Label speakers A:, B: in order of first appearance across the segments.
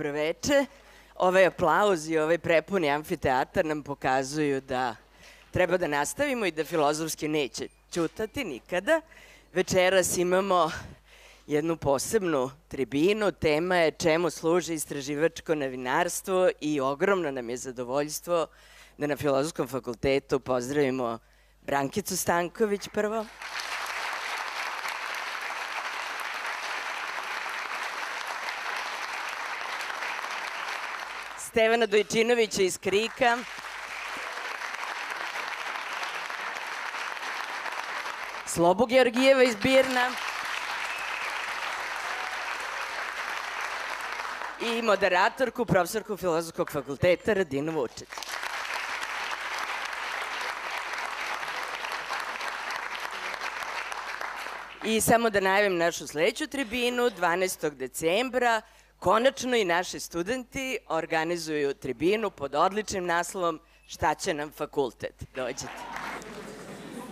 A: dobroveče. Ovaj aplauz i ovaj prepuni amfiteatar nam pokazuju da treba da nastavimo i da filozofski neće čutati nikada. Večeras imamo jednu posebnu tribinu. Tema je čemu služi istraživačko novinarstvo i ogromno nam je zadovoljstvo da na Filozofskom fakultetu pozdravimo Brankicu Stanković prvo. Stevana Dojčinovića iz Krika. Slobu Georgijeva iz Birna. I moderatorku, profesorku Filozofskog fakulteta Radinu Vučić. I samo da najavim našu sledeću tribinu, 12. decembra, konačno i naši studenti organizuju tribinu pod odličnim naslovom Šta će nam fakultet? Dođete.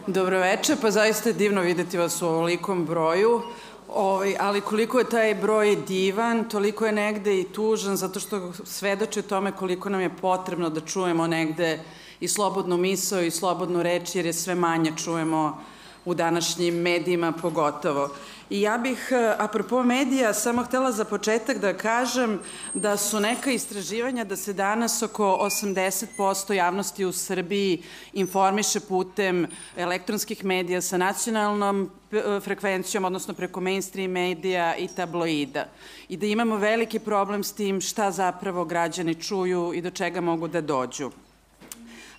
B: Dobroveče, pa zaista je divno videti vas u ovolikom broju. Ovaj, ali koliko je taj broj divan, toliko je negde i tužan, zato što svedoči o tome koliko nam je potrebno da čujemo negde i slobodnu misao i slobodnu reč, jer je sve manje čujemo u današnjim medijima pogotovo. I ja bih, e, apropo medija, samo htela za početak da kažem da su neka istraživanja da se danas oko 80% javnosti u Srbiji informiše putem elektronskih medija sa nacionalnom e, frekvencijom, odnosno preko mainstream medija i tabloida. I da imamo veliki problem s tim šta zapravo građani čuju i do čega mogu da dođu.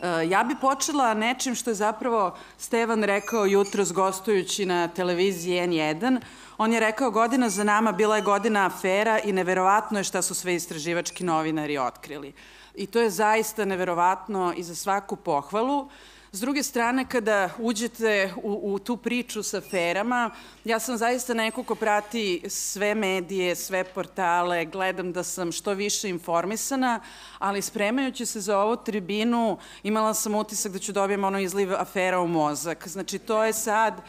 B: Eh, ja bi počela nečim što je zapravo Stevan rekao jutros gostujući na televiziji N1. On je rekao godina za nama bila je godina afera i neverovatno je šta su sve istraživački novinari otkrili. I to je zaista neverovatno i za svaku pohvalu. S druge strane, kada uđete u, u tu priču sa aferama, ja sam zaista neko ko prati sve medije, sve portale, gledam da sam što više informisana, ali spremajući se za ovu tribinu imala sam utisak da ću dobijem ono izliv afera u mozak. Znači, to je sad,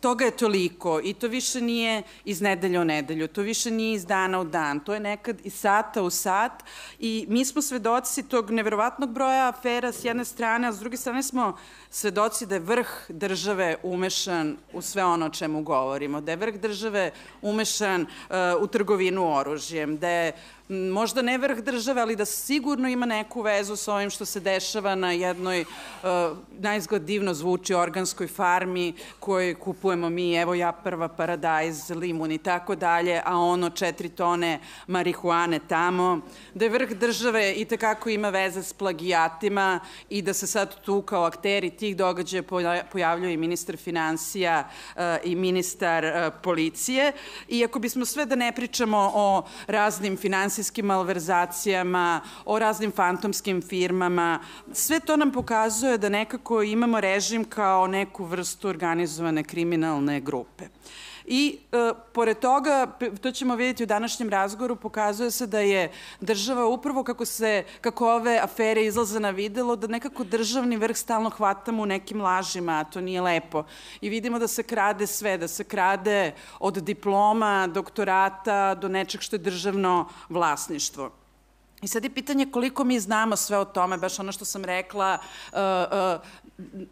B: toga je toliko i to više nije iz nedelje u nedelju, to više nije iz dana u dan, to je nekad iz sata u sat i mi smo svedoci tog neverovatnog broja afera s jedne strane, a s druge strane smo svedoci da je vrh države umešan u sve ono o čemu govorimo, da je vrh države umešan uh, u trgovinu oružjem, da je možda ne vrh države, ali da sigurno ima neku vezu sa ovim što se dešava na jednoj, uh, najzgled divno zvuči, organskoj farmi koju kupujemo mi, evo ja prva paradajz, limun i tako dalje, a ono četiri tone marihuane tamo, da je vrh države i tekako ima veze s plagijatima i da se sad tu kao akteri tih događaja pojavljaju i ministar financija uh, i ministar uh, policije. I ako bismo sve da ne pričamo o raznim finansijskim finansijskim malverzacijama, o raznim fantomskim firmama. Sve to nam pokazuje da nekako imamo režim kao neku vrstu organizovane kriminalne grupe. I e, pored toga, to ćemo vidjeti u današnjem razgovoru, pokazuje se da je država upravo kako se, kako ove afere izlaze na videlo, da nekako državni vrh stalno hvatamo u nekim lažima, a to nije lepo. I vidimo da se krade sve, da se krade od diploma, doktorata do nečeg što je državno vlasništvo. I sad je pitanje koliko mi znamo sve o tome, baš ono što sam rekla, uh, uh,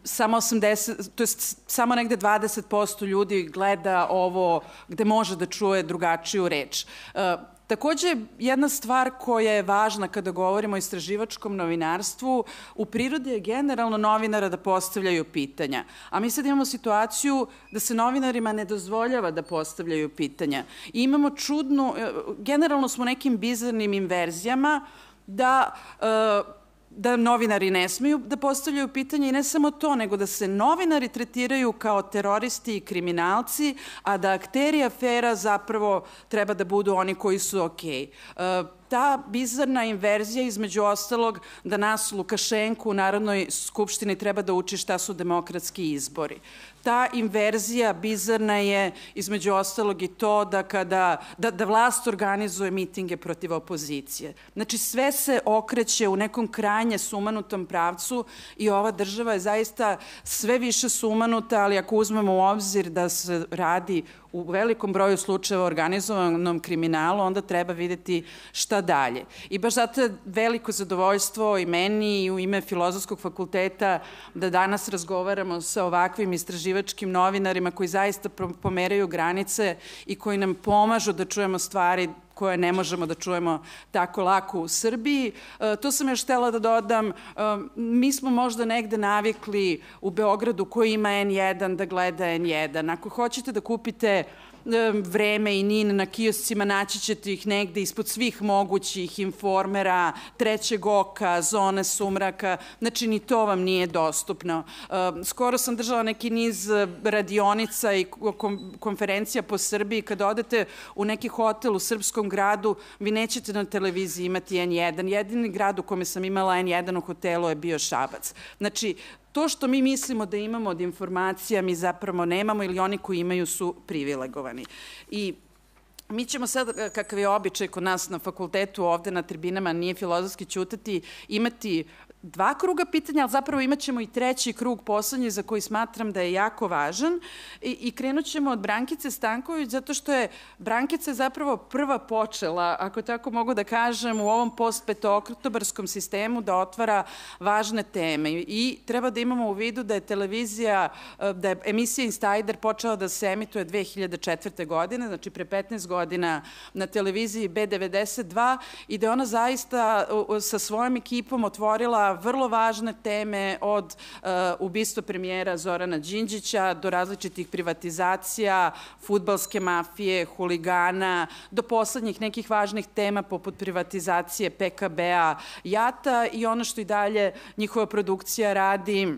B: samo 80, to je samo negde 20% ljudi gleda ovo gde može da čuje drugačiju reč. Uh, Takođe, jedna stvar koja je važna kada govorimo o istraživačkom novinarstvu, u prirodi je generalno novinara da postavljaju pitanja. A mi sad imamo situaciju da se novinarima ne dozvoljava da postavljaju pitanja. I imamo čudnu, e, generalno smo nekim bizarnim inverzijama da uh, da novinari ne smeju da postavljaju pitanje i ne samo to, nego da se novinari tretiraju kao teroristi i kriminalci, a da akteri afera zapravo treba da budu oni koji su okej. Okay. Uh, ta bizarna inverzija između ostalog da nas Lukašenku u Narodnoj skupštini treba da uči šta su demokratski izbori ta inverzija bizarna je između ostalog i to da kada da, da vlast organizuje mitinge protiv opozicije. Znači sve se okreće u nekom krajnje sumanutom pravcu i ova država je zaista sve više sumanuta, ali ako uzmemo u obzir da se radi u velikom broju slučajeva organizovanom kriminalu, onda treba videti šta dalje. I baš zato je veliko zadovoljstvo i meni i u ime Filozofskog fakulteta da danas razgovaramo sa ovakvim istraživačkim novinarima koji zaista pomeraju granice i koji nam pomažu da čujemo stvari koje ne možemo da čujemo tako lako u Srbiji. E, to sam još htela da dodam. E, mi smo možda negde navikli u Beogradu koji ima N1 da gleda N1. Ako hoćete da kupite vreme i nin na kioscima, naći ćete ih negde ispod svih mogućih informera, trećeg oka, zone sumraka, znači ni to vam nije dostupno. Skoro sam držala neki niz radionica i konferencija po Srbiji, kada odete u neki hotel u srpskom gradu, vi nećete na televiziji imati N1. Jedini grad u kome sam imala N1 u hotelu je bio Šabac. Znači, to što mi mislimo da imamo od informacija mi zapravo nemamo ili oni koji imaju su privilegovani. I Mi ćemo sad, kakav je običaj kod nas na fakultetu, ovde na tribinama, nije filozofski ćutati, imati dva kruga pitanja, ali zapravo imat ćemo i treći krug poslednji za koji smatram da je jako važan i, i krenut ćemo od Brankice Stanković zato što je Brankica zapravo prva počela, ako tako mogu da kažem, u ovom post-petoktobarskom sistemu da otvara važne teme i treba da imamo u vidu da je televizija, da je emisija Insider počela da se emituje 2004. godine, znači pre 15 godina na televiziji B92 i da je ona zaista sa svojom ekipom otvorila vrlo važne teme od uh, ubistva premijera Zorana Đinđića do različitih privatizacija, futbalske mafije, huligana, do poslednjih nekih važnih tema poput privatizacije PKB-a, JATA i ono što i dalje njihova produkcija radi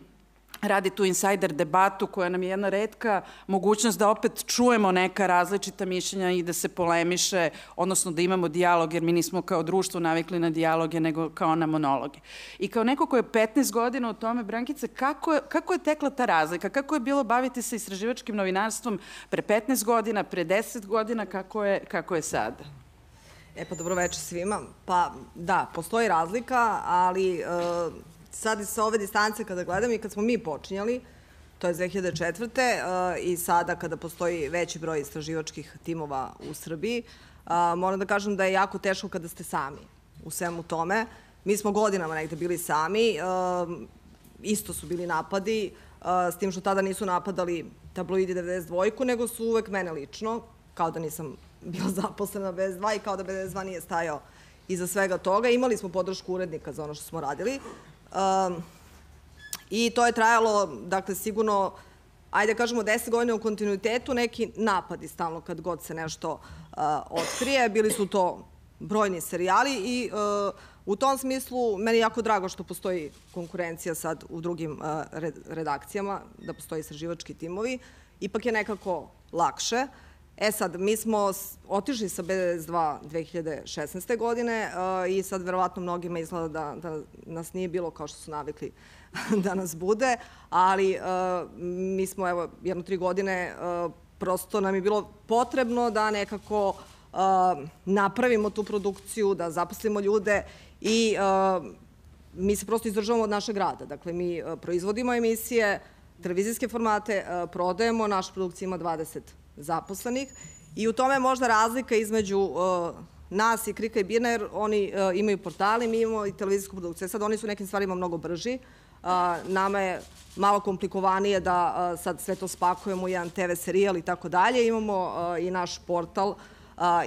B: radi tu insider debatu koja nam je jedna redka mogućnost da opet čujemo neka različita mišljenja i da se polemiše, odnosno da imamo dijalog, jer mi nismo kao društvo navikli na dijaloge, nego kao na monologe. I kao neko ko je 15 godina u tome, Brankice, kako je, kako je tekla ta razlika? Kako je bilo baviti se istraživačkim novinarstvom pre 15 godina, pre 10 godina, kako je, kako je sada?
C: E pa dobro večer svima. Pa da, postoji razlika, ali uh, sad sa ove distance kada gledam i kad smo mi počinjali, to je 2004. Uh, i sada kada postoji veći broj istraživačkih timova u Srbiji, uh, moram da kažem da je jako teško kada ste sami u svemu tome. Mi smo godinama negde bili sami, uh, isto su bili napadi, s tim što tada nisu napadali tabloidi 92, nego su uvek mene lično, kao da nisam bila zaposlena bez 2 i kao da BDS2 nije stajao iza svega toga. Imali smo podršku urednika za ono što smo radili, Um, I to je trajalo, dakle, sigurno, ajde da kažemo, deset godina u kontinuitetu, neki napadi stalno kad god se nešto uh, otkrije. Bili su to brojni serijali i uh, u tom smislu meni je jako drago što postoji konkurencija sad u drugim uh, redakcijama, da postoji istraživački timovi. Ipak je nekako lakše. E sad, mi smo otišli sa BDS2 2016. godine uh, i sad verovatno mnogima izgleda da, da nas nije bilo kao što su navikli da nas bude, ali uh, mi smo evo jedno tri godine uh, prosto nam je bilo potrebno da nekako napravimo tu produkciju, da zaposlimo ljude i mi se prosto izdržavamo od našeg rada. Dakle, mi proizvodimo emisije, televizijske formate, prodajemo, naša produkcija ima 20 zaposlenih i u tome je možda razlika između uh, nas i Krika i Birna, jer oni uh, imaju portali, mi imamo i televizijsku produkciju. Sad oni su nekim stvarima mnogo brži. Uh, nama je malo komplikovanije da sad sve to spakujemo u jedan TV serijal i tako dalje. Imamo i naš portal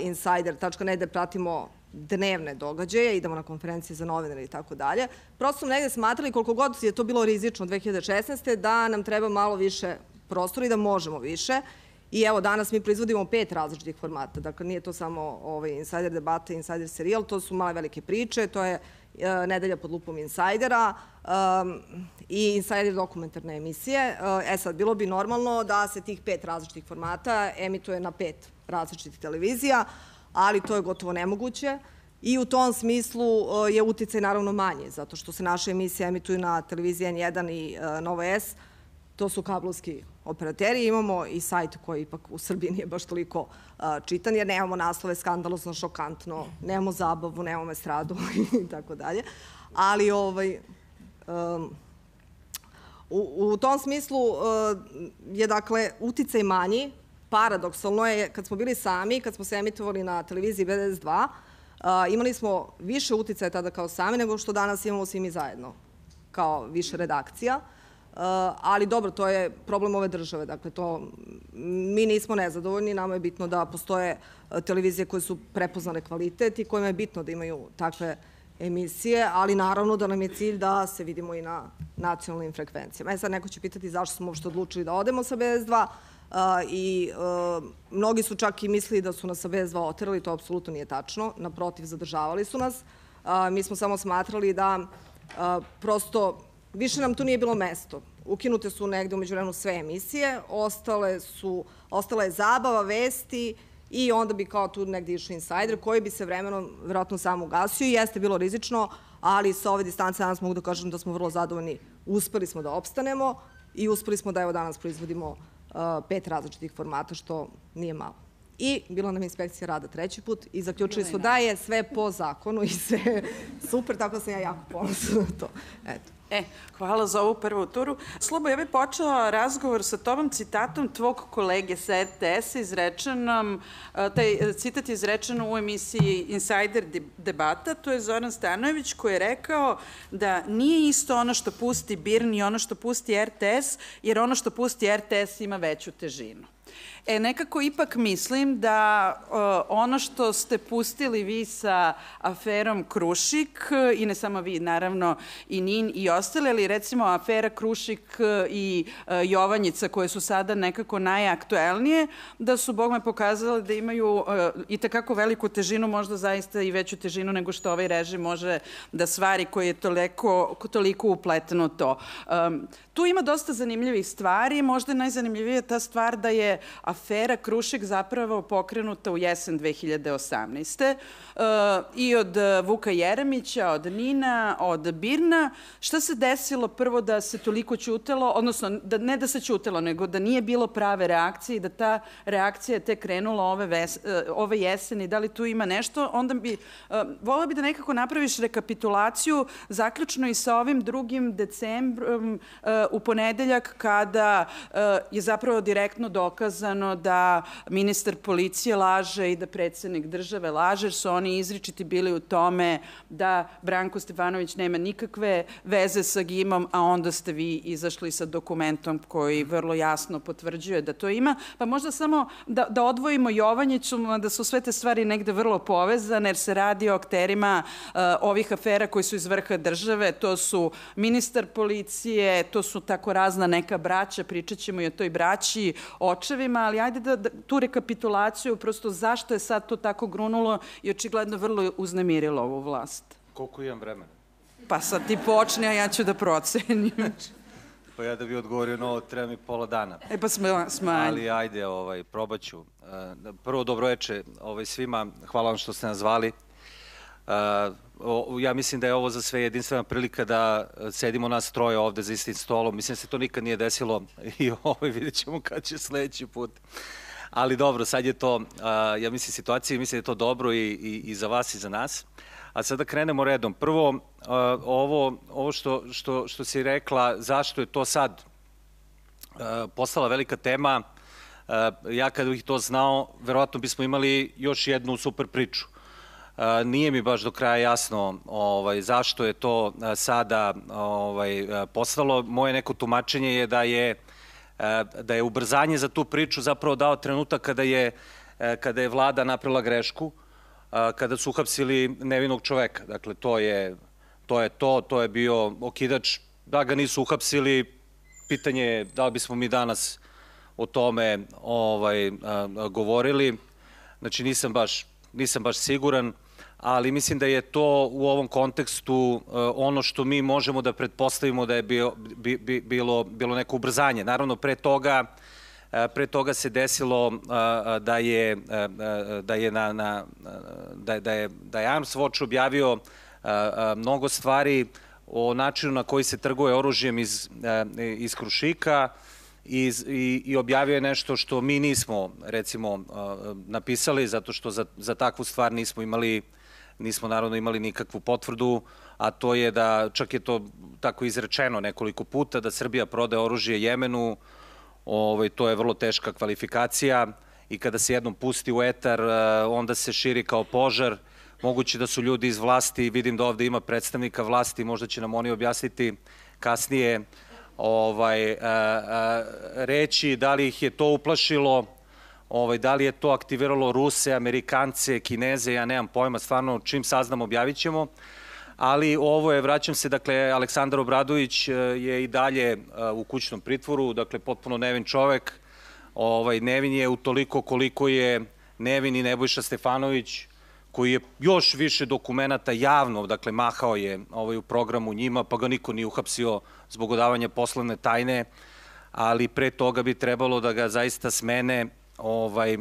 C: insider.net gde pratimo dnevne događaje, idemo na konferencije za novinare i tako dalje. Prosto smo negde smatrali koliko god je to bilo rizično 2016. da nam treba malo više prostora i da možemo više I evo, danas mi proizvodimo pet različitih formata. Dakle, nije to samo ovaj, insider debate, insider serijal, to su male velike priče, to je e, nedelja pod lupom insajdera i insider dokumentarne emisije. E sad, bilo bi normalno da se tih pet različitih formata emituje na pet različitih televizija, ali to je gotovo nemoguće. I u tom smislu je uticaj naravno manji, zato što se naše emisije emituju na televiziji N1 i Nova S, to su kablovski operateri. Imamo i sajt koji ipak u Srbiji nije baš toliko čitan, jer nemamo naslove skandalosno, šokantno, nemamo zabavu, nemamo estradu i tako dalje. Ali ovaj, u, u tom smislu uh, je dakle uticaj manji, paradoksalno je kad smo bili sami, kad smo se emitovali na televiziji BDS2, imali smo više uticaja tada kao sami nego što danas imamo svi mi zajedno, kao više redakcija. Uh, ali dobro, to je problem ove države. Dakle, to, mi nismo nezadovoljni, nama je bitno da postoje uh, televizije koje su prepoznane kvalitet i kojima je bitno da imaju takve emisije, ali naravno da nam je cilj da se vidimo i na nacionalnim frekvencijama. E sad neko će pitati zašto smo uopšte odlučili da odemo sa BS2 uh, i mnogi su čak i mislili da su nas sa BS2 oterali, to apsolutno nije tačno, naprotiv zadržavali su nas. Mi smo samo smatrali da prosto više nam tu nije bilo mesto. Ukinute su negde umeđu vremenu sve emisije, ostale su, ostala je zabava, vesti i onda bi kao tu negde išli insajder koji bi se vremenom verovatno samo ugasio i jeste bilo rizično, ali sa ove distance danas mogu da kažem da smo vrlo zadovoljni. Uspeli smo da opstanemo i uspeli smo da evo danas proizvodimo uh, pet različitih formata, što nije malo. I bila nam inspekcija rada treći put i zaključili smo da je sve po zakonu i sve super, tako sam ja jako ponosna na to. Eto.
B: E, hvala za ovu prvu turu. Slobo, ja bih počela razgovor sa tobom citatom tvog kolege sa RTS-a izrečenom, taj citat je izrečen u emisiji Insider debata, to je Zoran Stanojević koji je rekao da nije isto ono što pusti BIRN i ono što pusti RTS, jer ono što pusti RTS ima veću težinu. E, nekako ipak mislim da uh, ono što ste pustili vi sa aferom Krušik, i ne samo vi, naravno, i Nin i ostale, ali recimo afera Krušik i uh, Jovanjica, koje su sada nekako najaktuelnije, da su, Bog me pokazali da imaju uh, i takako veliku težinu, možda zaista i veću težinu nego što ovaj režim može da stvari koji je toliko, toliko upleteno to. Um, tu ima dosta zanimljivih stvari, možda je najzanimljivija ta stvar da je afera Krušik zapravo pokrenuta u jesen 2018. Uh, I od Vuka Jeremića, od Nina, od Birna. Šta se desilo prvo da se toliko ćutelo, odnosno da, ne da se ćutelo, nego da nije bilo prave reakcije i da ta reakcija je te krenula ove, ves, uh, ove jeseni. Da li tu ima nešto? Onda bi, volila bi da nekako napraviš rekapitulaciju zaključno i sa ovim drugim decembrom u ponedeljak kada je zapravo direktno dokazano da ministar policije laže i da predsednik države laže, jer su oni izričiti bili u tome da Branko Stefanović nema nikakve veze sa Gimom, a onda ste vi izašli sa dokumentom koji vrlo jasno potvrđuje da to ima. Pa možda samo da, da odvojimo Jovanjiću, da su sve te stvari negde vrlo povezane, jer se radi o akterima uh, ovih afera koji su iz vrha države, to su ministar policije, to su tako razna neka braća, pričat ćemo i o toj braći, očevima, ali ajde da, da tu rekapitulaciju, prosto zašto je sad to tako grunulo i očigledno vrlo uznemirilo ovu vlast.
D: Koliko imam vremena?
B: Pa sad ti počne, a ja ću da procenim.
D: pa ja da bi odgovorio na ovo treba mi pola dana.
B: E pa smo, smanj.
D: Ali ajde, ovaj, probaću. E, prvo dobroveče ovaj, svima, hvala vam što ste nas zvali. Uh, ja mislim da je ovo za sve jedinstvena prilika da sedimo nas troje ovde za istim stolom. Mislim da se to nikad nije desilo i ovaj vidjet ćemo kad će sledeći put. Ali dobro, sad je to, ja mislim, situacija i mislim da je to dobro i, i, i za vas i za nas. A sada da krenemo redom. Prvo, ovo, ovo što, što, što si rekla, zašto je to sad postala velika tema, ja kada bih to znao, verovatno bismo imali još jednu super priču nije mi baš do kraja jasno ovaj, zašto je to sada ovaj, postalo. Moje neko tumačenje je da je da je ubrzanje za tu priču zapravo dao trenutak kada je, kada je vlada napravila grešku, kada su uhapsili nevinog čoveka. Dakle, to je to, je to, to je bio okidač. Da ga nisu uhapsili, pitanje je da li bismo mi danas o tome ovaj, govorili. Znači, nisam baš, nisam baš siguran ali mislim da je to u ovom kontekstu uh, ono što mi možemo da pretpostavimo da je bio, bi, bi, bilo, bilo neko ubrzanje. Naravno, pre toga uh, pre toga se desilo uh, da je da je na, na da, da je da je Arms Watch objavio mnogo stvari o načinu na koji se trguje oružjem iz iz Krušika iz, i, i objavio je nešto što mi nismo recimo napisali zato što za, za takvu stvar nismo imali nismo naravno imali nikakvu potvrdu, a to je da, čak je to tako izrečeno nekoliko puta, da Srbija prode oružje Jemenu, ovaj, to je vrlo teška kvalifikacija i kada se jednom pusti u etar, eh, onda se širi kao požar, moguće da su ljudi iz vlasti, vidim da ovde ima predstavnika vlasti, možda će nam oni objasniti kasnije ovaj, a, a, reći da li ih je to uplašilo, ovaj, da li je to aktiviralo Ruse, Amerikance, Kineze, ja nemam pojma, stvarno čim saznam objavit ćemo. Ali ovo je, vraćam se, dakle, Aleksandar Obradović je i dalje u kućnom pritvoru, dakle, potpuno nevin čovek, ovaj, nevin je u toliko koliko je nevin i Nebojša Stefanović, koji je još više dokumenta javno, dakle, mahao je ovaj, u programu njima, pa ga niko nije uhapsio zbog odavanja poslovne tajne, ali pre toga bi trebalo da ga zaista smene ovaj,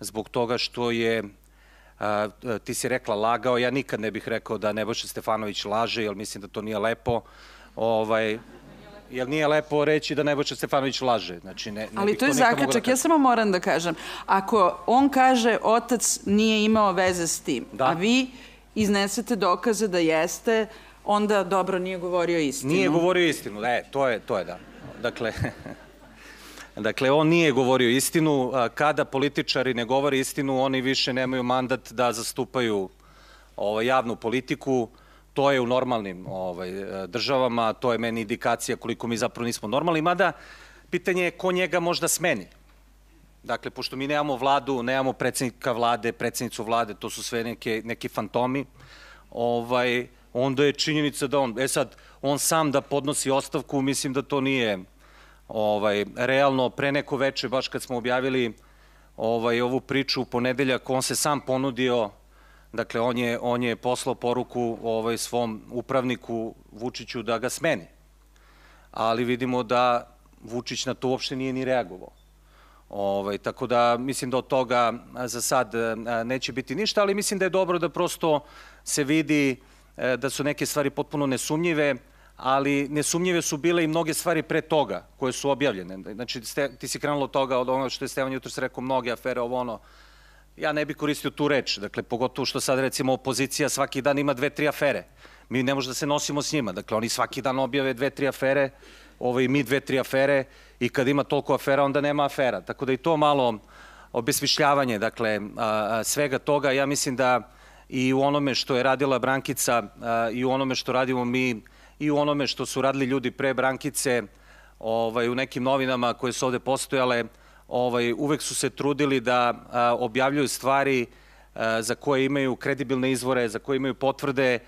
D: zbog toga što je a, ti si rekla lagao, ja nikad ne bih rekao da Nebojša Stefanović laže, jer mislim da to nije lepo. Ovaj, Jel nije lepo reći da Nebojša Stefanović laže? Znači, ne, ne
B: Ali to je da zakačak, da ja samo moram da kažem. Ako on kaže otac nije imao veze s tim, da. a vi iznesete dokaze da jeste, onda dobro nije govorio istinu.
D: Nije govorio istinu, da, to je, to je da. Dakle, Dakle, on nije govorio istinu. Kada političari ne govore istinu, oni više nemaju mandat da zastupaju ovaj, javnu politiku. To je u normalnim ovaj, državama, to je meni indikacija koliko mi zapravo nismo normalni, mada pitanje je ko njega možda smeni. Dakle, pošto mi nemamo vladu, nemamo predsednika vlade, predsednicu vlade, to su sve neke, neki fantomi, ovaj, onda je činjenica da on, e sad, on sam da podnosi ostavku, mislim da to nije ovaj, realno pre neko veče, baš kad smo objavili ovaj, ovu priču u ponedeljak, on se sam ponudio Dakle, on je, on je poslao poruku ovaj, svom upravniku Vučiću da ga smeni. Ali vidimo da Vučić na to uopšte nije ni reagovao. Ovaj, tako da mislim da od toga za sad neće biti ništa, ali mislim da je dobro da prosto se vidi e, da su neke stvari potpuno nesumnjive, ali nesumnjive su bile i mnoge stvari pre toga koje su objavljene. Znači, ti si krenulo od toga, od ono što je Stevan jutro se rekao, mnoge afere, ovo ono, ja ne bih koristio tu reč, dakle, pogotovo što sad recimo opozicija svaki dan ima dve, tri afere. Mi ne možemo da se nosimo s njima, dakle, oni svaki dan objave dve, tri afere, ovaj, mi dve, tri afere i kad ima toliko afera, onda nema afera. Tako da i to malo obesmišljavanje, dakle, svega toga, ja mislim da i u onome što je radila Brankica i u onome što radimo mi i u onome što su radili ljudi pre Brankice, ovaj, u nekim novinama koje su ovde postojale, ovaj, uvek su se trudili da a, objavljuju stvari a, za koje imaju kredibilne izvore, za koje imaju potvrde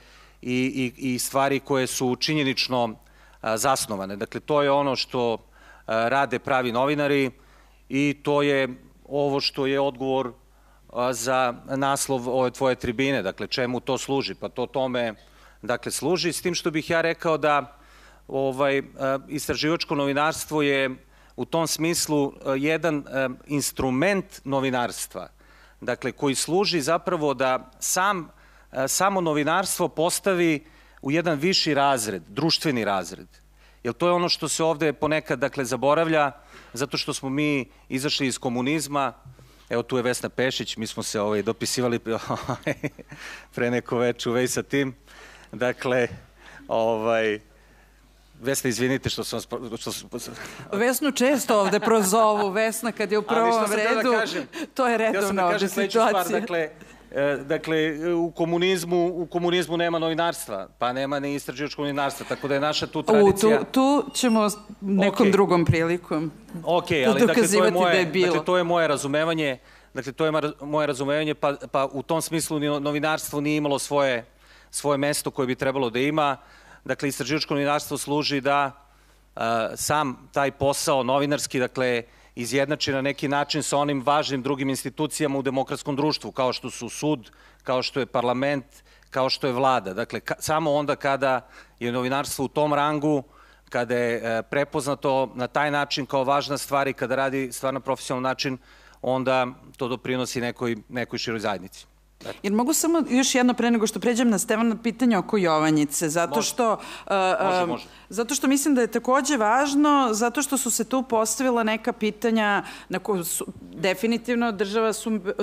D: i, i, i stvari koje su činjenično a, zasnovane. Dakle, to je ono što rade pravi novinari i to je ovo što je odgovor za naslov ove tvoje tribine. Dakle, čemu to služi? Pa to tome dakle, služi, s tim što bih ja rekao da ovaj, istraživačko novinarstvo je u tom smislu jedan instrument novinarstva, dakle, koji služi zapravo da sam, samo novinarstvo postavi u jedan viši razred, društveni razred. Jer to je ono što se ovde ponekad, dakle, zaboravlja, zato što smo mi izašli iz komunizma, evo tu je Vesna Pešić, mi smo se ovaj, dopisivali pre neko veče u sa tim, Dakle, ovaj, Vesna, izvinite što sam. Što sam...
B: Vesnu često ovde prozovu, Vesna kad je u prvom da redu, da kažem, to je redovna ovde situacija. Stvar,
D: dakle, e, dakle, u komunizmu, u komunizmu nema novinarstva, pa nema ni istraživačkog novinarstva, tako da je naša tu tradicija...
B: U, tu, tu ćemo nekom okay. drugom prilikom
D: Ok, ali dakle, to je, moje, da je bilo. dakle, to je moje razumevanje, dakle, to je moje razumevanje, pa, pa u tom smislu novinarstvo nije imalo svoje svoje mesto koje bi trebalo da ima. Dakle, istraživačko novinarstvo služi da a, sam taj posao novinarski, dakle, izjednači na neki način sa onim važnim drugim institucijama u demokratskom društvu, kao što su sud, kao što je parlament, kao što je vlada. Dakle, ka, samo onda kada je novinarstvo u tom rangu, kada je e, prepoznato na taj način kao važna stvar i kada radi stvarno profesionalan način, onda to doprinosi nekoj, nekoj široj zajednici.
B: Jer mogu samo još jedno pre nego što pređem na Stevana pitanje oko Jovanjice, zato može. što uh, može, može. zato što mislim da je takođe važno, zato što su se tu postavila neka pitanja na koje su, definitivno država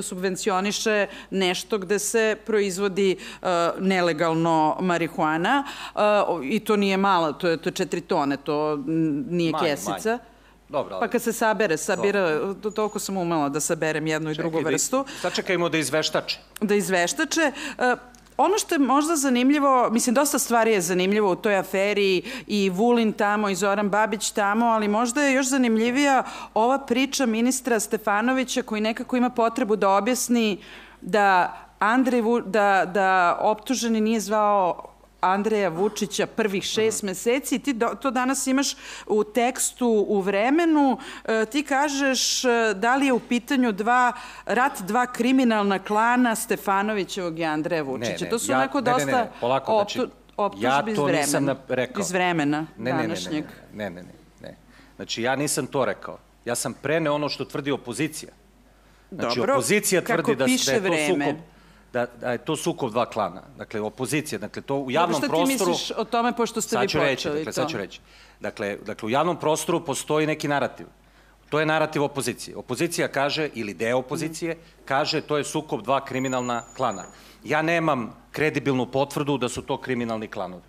B: subvencioniše nešto gde se proizvodi uh, nelegalno marihuana uh, i to nije mala, to je, to je četiri tone, to nije manje, kesica. Manje
D: Dobro, ali...
B: Pa kad se sabere, sabira, to, toliko sam umela da saberem jednu i drugu
D: Čekaj,
B: vrstu.
D: Da, sačekajmo da izveštače.
B: Da izveštače. E, ono što je možda zanimljivo, mislim, dosta stvari je zanimljivo u toj aferi i Vulin tamo i Zoran Babić tamo, ali možda je još zanimljivija ova priča ministra Stefanovića koji nekako ima potrebu da objasni da Andrej, da, da optuženi nije zvao Andreja Vučića prvih šest meseci. Ti do, to danas imaš u tekstu u vremenu. E, ti kažeš e, da li je u pitanju dva, rat dva kriminalna klana Stefanovićevog i Andreja Vučića.
D: Ne, ne,
B: to su
D: ja,
B: onako
D: ne,
B: dosta
D: ne, ne, polako, znači,
B: optu, optužbi
D: ja
B: iz
D: to
B: vremena.
D: nisam rekao.
B: Iz vremena
D: ne, ne,
B: današnjeg.
D: Ne, ne, ne, ne, ne, ne. Znači, ja nisam to rekao. Ja sam preneo ono što tvrdi opozicija. Znači,
B: Dobro,
D: opozicija tvrdi da, da je to
B: vreme.
D: sukob da, da je to sukob dva klana. Dakle, opozicija, dakle, to u javnom
B: Dobro, šta
D: prostoru...
B: ti misliš o tome, pošto ste vi počeli
D: reći, dakle,
B: to?
D: sad ću reći. Dakle, dakle, u javnom prostoru postoji neki narativ. To je narativ opozicije. Opozicija kaže, ili deo opozicije, kaže to je sukob dva kriminalna klana. Ja nemam kredibilnu potvrdu da su to kriminalni klanovi.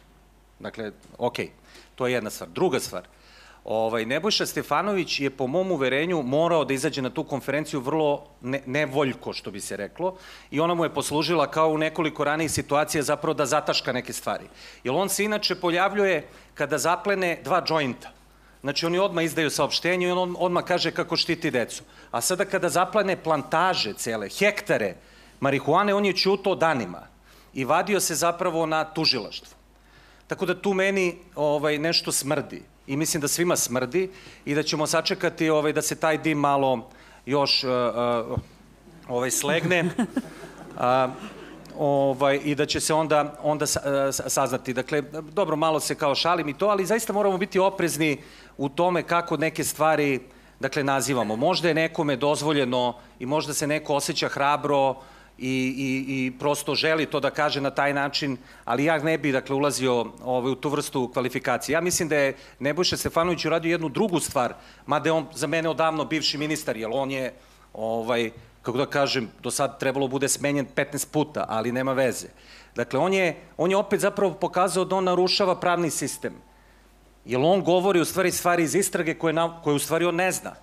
D: Dakle, okej, to je jedna stvar. Druga stvar, ovaj, Nebojša Stefanović je po mom uverenju morao da izađe na tu konferenciju vrlo ne, nevoljko, što bi se reklo, i ona mu je poslužila kao u nekoliko ranijih situacija zapravo da zataška neke stvari. Jer on se inače pojavljuje kada zaplene dva džointa. Znači oni odmah izdaju saopštenje i on odmah kaže kako štiti decu. A sada kada zaplane plantaže cele, hektare marihuane, on je čuto danima i vadio se zapravo na tužilaštvo. Tako da tu meni ovaj, nešto smrdi i mislim da svima smrdi i da ćemo sačekati ovaj, da se taj dim malo još uh, uh, ovaj, slegne. A, ovaj, i da će se onda, onda sa, uh, saznati. Dakle, dobro, malo se kao šalim i to, ali zaista moramo biti oprezni u tome kako neke stvari dakle, nazivamo. Možda je nekome dozvoljeno i možda se neko osjeća hrabro i, i, i prosto želi to da kaže na taj način, ali ja ne bih dakle, ulazio ovaj, u tu vrstu kvalifikacije. Ja mislim da je Nebojša Stefanović uradio jednu drugu stvar, mada je on za mene odavno bivši ministar, jer on je, ovaj, kako da kažem, do sad trebalo bude smenjen 15 puta, ali nema veze. Dakle, on je, on je opet zapravo pokazao da on narušava pravni sistem. Jer on govori u stvari stvari iz istrage koje, na, koje u stvari on ne zna.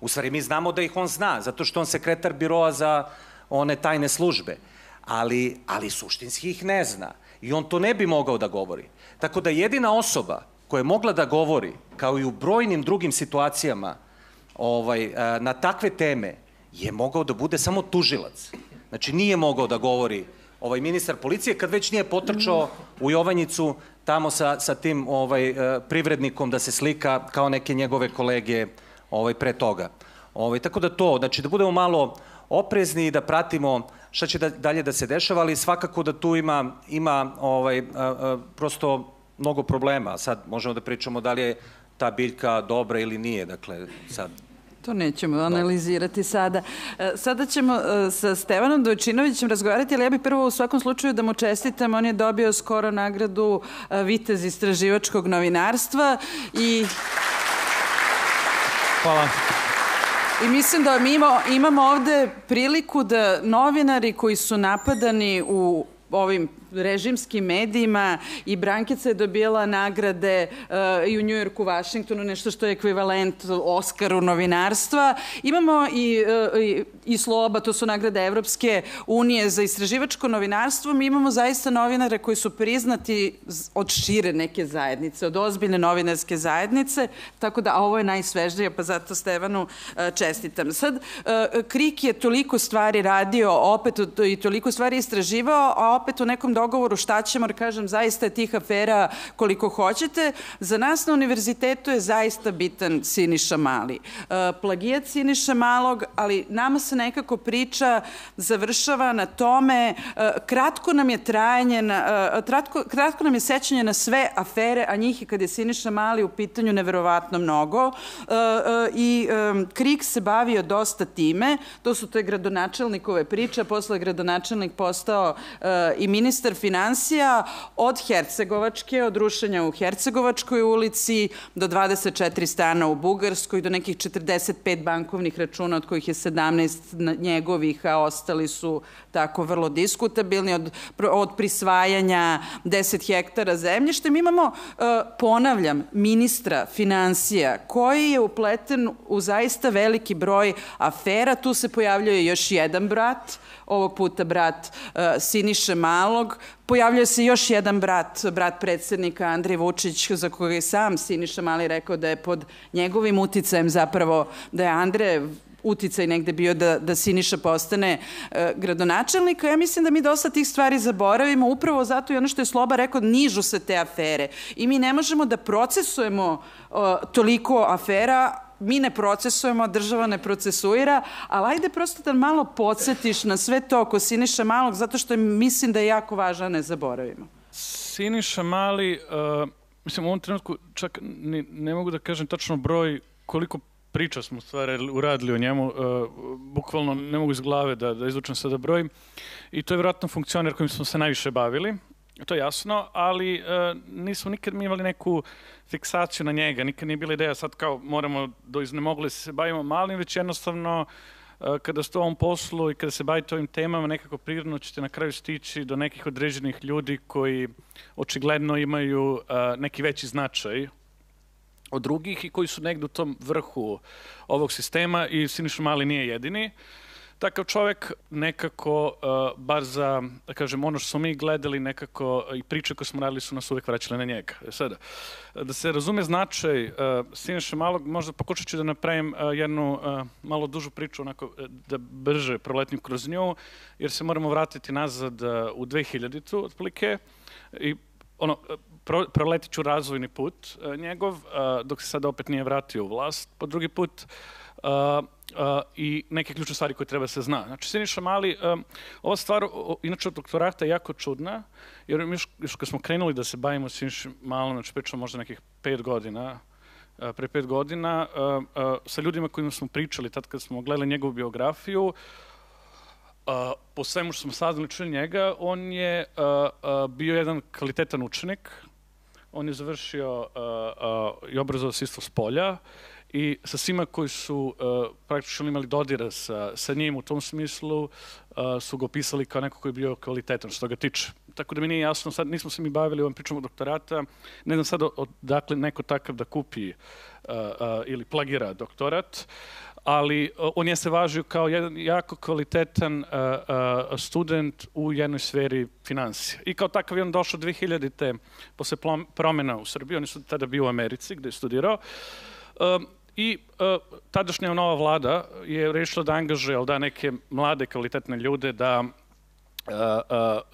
D: U stvari mi znamo da ih on zna, zato što on sekretar biroa za one tajne službe. Ali, ali suštinski ih ne zna. I on to ne bi mogao da govori. Tako da jedina osoba koja je mogla da govori, kao i u brojnim drugim situacijama, ovaj, na takve teme, je mogao da bude samo tužilac. Znači nije mogao da govori ovaj ministar policije kad već nije potrčao u Jovanjicu tamo sa, sa tim ovaj, privrednikom da se slika kao neke njegove kolege ovaj, pre toga. Ovaj, tako da to, znači da budemo malo oprezni i da pratimo šta će da, dalje da se dešava, ali svakako da tu ima, ima ovaj, prosto mnogo problema. Sad možemo da pričamo da li je ta biljka dobra ili nije, dakle sad
B: To nećemo analizirati sada. Sada ćemo sa Stevanom Dojčinovićem razgovarati, ali ja bih prvo u svakom slučaju da mu čestitam. On je dobio skoro nagradu Vitez istraživačkog novinarstva i...
E: Hvala.
B: I mislim da mi imamo, imamo ovde priliku da novinari koji su napadani u ovim režimskim medijima i Brankica je dobila nagrade uh, i u Njujorku, Vašingtonu, nešto što je ekvivalent Oskaru novinarstva. Imamo i, uh, i, i Sloba, to su nagrade Evropske unije za istraživačko novinarstvo. Mi imamo zaista novinare koji su priznati od šire neke zajednice, od ozbiljne novinarske zajednice, tako da, ovo je najsvežnije, pa zato Stevanu uh, čestitam. Sad, Krik je toliko stvari radio, opet i toliko stvari istraživao, a opet u nekom dogovoru šta ćemo, jer kažem, zaista je tih afera koliko hoćete. Za nas na univerzitetu je zaista bitan Siniša Mali. Plagijat Siniša Malog, ali nama se nekako priča završava na tome, kratko nam je trajanje, na, kratko, kratko nam je sećanje na sve afere, a njih je kad je Siniša Mali u pitanju neverovatno mnogo. I Krik se bavio dosta time, to su te gradonačelnikove priče, posle je gradonačelnik postao i ministar ministar financija od Hercegovačke, od rušenja u Hercegovačkoj ulici do 24 stana u Bugarskoj, do nekih 45 bankovnih računa, od kojih je 17 njegovih, a ostali su tako vrlo diskutabilni, od, od prisvajanja 10 hektara zemljište. Mi imamo, e, ponavljam, ministra financija koji je upleten u zaista veliki broj afera. Tu se pojavljuje još jedan brat, ovog puta brat uh, Siniše Malog. Pojavljuje se još jedan brat, brat predsednika Andrej Vučić, za koga je sam Siniša Mali rekao da je pod njegovim uticajem zapravo, da je Andrej uticaj negde bio da, da Siniša postane e, gradonačelnika. Ja mislim da mi dosta tih stvari zaboravimo, upravo zato i ono što je Sloba rekao, nižu se te afere. I mi ne možemo da procesujemo e, toliko afera mi ne procesujemo, država ne procesuira, ali ajde prosto da malo podsjetiš na sve to oko Siniša Malog, zato što je, mislim da je jako važno, ne zaboravimo.
E: Siniša Mali, uh, mislim u ovom trenutku čak ne, ne mogu da kažem tačno broj koliko priča smo stvari uradili o njemu, uh, bukvalno ne mogu iz glave da, da izvučem sada broj i to je vjerojatno funkcioner kojim smo se najviše bavili, to je jasno, ali uh, nismo nikad mi imali neku fiksaciju na njega, nikad nije bila ideja sad kao moramo do iznemogli se bavimo malim, već jednostavno uh, kada ste u ovom poslu i kada se bavite ovim temama, nekako prirodno ćete na kraju stići do nekih određenih ljudi koji očigledno imaju uh, neki veći značaj od drugih i koji su negde u tom vrhu ovog sistema i Siniša Mali nije jedini. Takav čovek nekako, uh, bar za, da kažem, ono što smo mi gledali, nekako i priče koje smo radili su nas uvek vraćale na njega. E sada, da se razume značaj uh, Siniša Malog, možda pokušat ću da napravim uh, jednu uh, malo dužu priču, onako da brže proletnim kroz nju, jer se moramo vratiti nazad uh, u 2000-tu, otplike, i ono, pro, proletit ću razvojni put uh, njegov, uh, dok se sada opet nije vratio u vlast. Po drugi put, uh, i neke ključne stvari koje treba da se zna. Znači, Siniša Mali, ova stvar, inače od doktorata je jako čudna, jer još, još kad smo krenuli da se bavimo Siniša Malom, znači pričamo možda nekih pet godina, pre pet godina, sa ljudima kojima smo pričali, tad kad smo gledali njegovu biografiju, uh, po svemu što smo saznali čuli njega, on je uh, uh, bio jedan kvalitetan učenik, on je završio i obrazovao se isto s polja i sa svima koji su uh, praktično imali dodira sa, sa njim u tom smislu uh, su ga opisali kao neko koji je bio kvalitetan što ga tiče. Tako da mi nije jasno, sad nismo se mi bavili ovom pričom o doktorata, ne znam sad odakle neko takav da kupi uh, uh, ili plagira doktorat. Uh, ali on je se važio kao jedan jako kvalitetan uh, uh, student u jednoj sferi financija. I kao takav je on došao 2000-te posle promena u Srbiji, on je tada bio u Americi gde je studirao. Um, I uh, tadašnja nova vlada je rešila da angažuje da neke mlade kvalitetne ljude da, uh,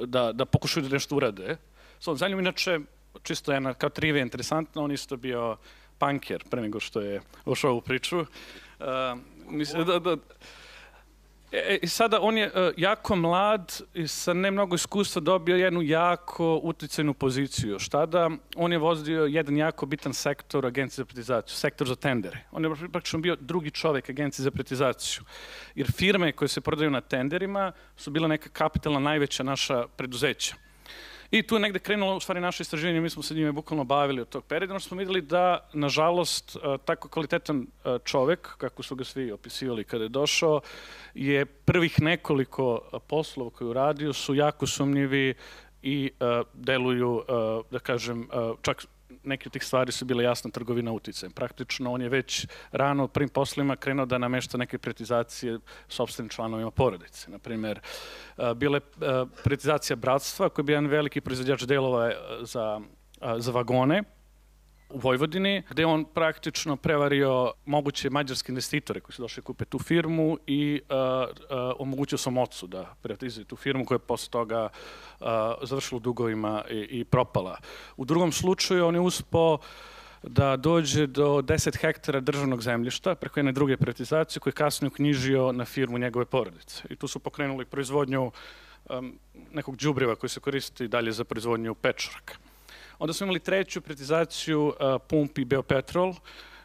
E: uh, da, da pokušaju da nešto urade. S ovom zanjom, inače, čisto jedna kao trivija interesantna, on isto bio panker pre nego što je ušao u priču. Uh, mislim, da, da, E, I sada on je uh, jako mlad i sa ne mnogo iskustva dobio jednu jako uticajnu poziciju. Još tada on je vozio jedan jako bitan sektor agencije za privatizaciju, sektor za tendere. On je praktično bio drugi čovek agencije za privatizaciju. Jer firme koje se prodaju na tenderima su bila neka kapitalna najveća naša preduzeća. I tu je negde krenulo u stvari naše istraživanje, mi smo se njime bukvalno bavili od tog perioda, smo videli da, nažalost, e, tako kvalitetan e, čovek, kako su ga svi opisivali kada je došao, je prvih nekoliko e, poslova koje uradio su jako sumnjivi i deluju, da kažem, čak neke od tih stvari su bile jasna trgovina uticajem. Praktično on je već rano prvim poslima krenuo da namešta neke pretizacije sobstvenim članovima porodice. Naprimer, bile pretizacija bratstva koji je bio jedan veliki proizvodjač delova za, za vagone, u Vojvodini, gde on praktično prevario moguće mađarske investitore koji su došli da kupe tu firmu i uh, uh, omogućio sam ocu da privatizuje tu firmu koja je posle toga uh, završila u dugovima i, i propala. U drugom slučaju on je uspo da dođe do 10 hektara državnog zemljišta preko jedne druge privatizacije koje je kasnije uknjižio na firmu njegove porodice. I tu su pokrenuli proizvodnju um, nekog džubriva koji se koristi dalje za proizvodnju pečuraka. Onda smo imali treću privatizaciju uh, pumpi Beopetrol,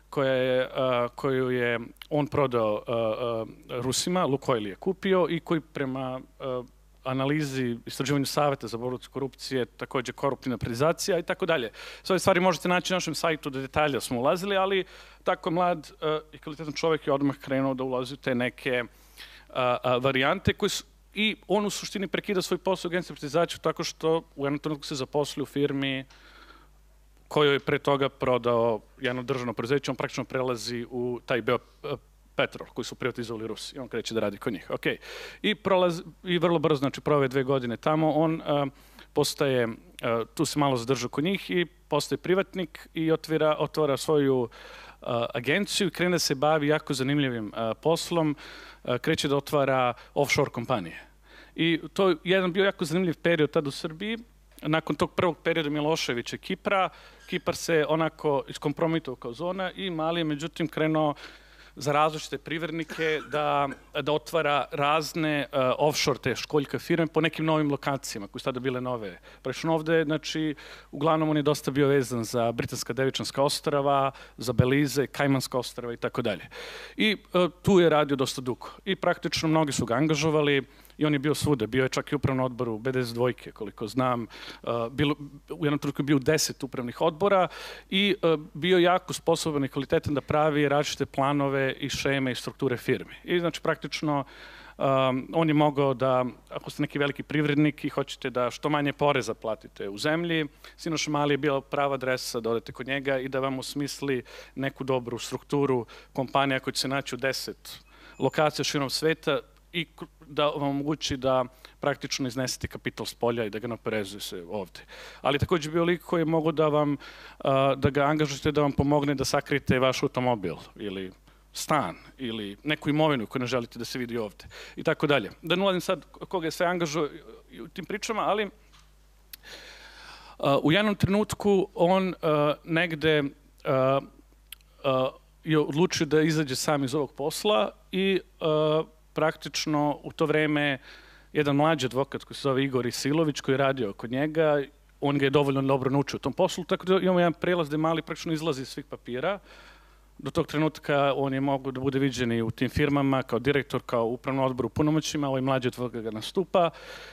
E: koja je, uh, koju je on prodao uh, uh, Rusima, Lukoil je kupio i koji prema uh, analizi, istraživanju saveta za borbu korupcije, takođe koruptivna prizacija i tako dalje. Sve ove stvari možete naći na našem sajtu, da detalja smo ulazili, ali tako mlad uh, i kvalitetan čovek je odmah krenuo da ulazi u te neke uh, uh, varijante koje su, i on u suštini prekida svoj posao u agenciji privatizaciju tako što u jednom trenutku se zaposli u firmi koju je pre toga prodao jedno državno preduzeće, on praktično prelazi u taj Beo Petrol, koji su privatizovali Rusi. I on kreće da radi kod njih. Ok. I, prolaz, i vrlo brzo, znači prove dve godine tamo, on uh, postaje, uh, tu se malo zadrža kod njih i postaje privatnik i otvira, otvara svoju uh, agenciju i krene da se bavi jako zanimljivim uh, poslom. Uh, kreće da otvara offshore kompanije. I to je jedan bio jako zanimljiv period tad u Srbiji. Nakon tog prvog perioda Miloševića Kipra, Kipar se onako iskompromitovao kao zona i Mali je međutim krenuo za različite privrednike da, da otvara razne uh, offshore te školjka firme po nekim novim lokacijama koje su tada bile nove. Prešao ovde, znači, uglavnom on je dosta bio vezan za Britanska devičanska ostrava, za Belize, Kajmanska ostrava i tako dalje. I uh, tu je radio dosta dugo. I praktično mnogi su ga angažovali, i on je bio svuda, bio je čak i upravno odboru BDS dvojke, koliko znam, uh, bilo, u jednom trenutku je bio deset upravnih odbora i uh, bio jako sposoban i kvalitetan da pravi različite planove i šeme i strukture firme. I znači praktično Um, on je mogao da, ako ste neki veliki privrednik i hoćete da što manje poreza platite u zemlji, Sinoš Mali je bila prava adresa da odete kod njega i da vam osmisli neku dobru strukturu kompanija koja će se naći u deset lokacija širom sveta, i da vam omogući da praktično iznesete kapital s polja i da ga naporezuje se ovde. Ali takođe bio lik koji je mogo da vam, da ga angažujete da vam pomogne da sakrijete vaš automobil ili stan ili neku imovinu koju ne želite da se vidi ovde i tako dalje. Da ne ulazim sad koga je sve angažuje u tim pričama, ali u jednom trenutku on negde je odlučio da izađe sam iz ovog posla i uh, praktično u to vreme jedan mlađi advokat koji se zove Igor Isilović koji je radio kod njega, on ga je dovoljno dobro naučio u tom poslu, tako da imamo jedan prelaz gde mali praktično izlazi iz svih papira. Do tog trenutka on je mogu da bude viđen i u tim firmama kao direktor, kao upravno odbor u punomoćima, ovaj mlađi advokat ga nastupa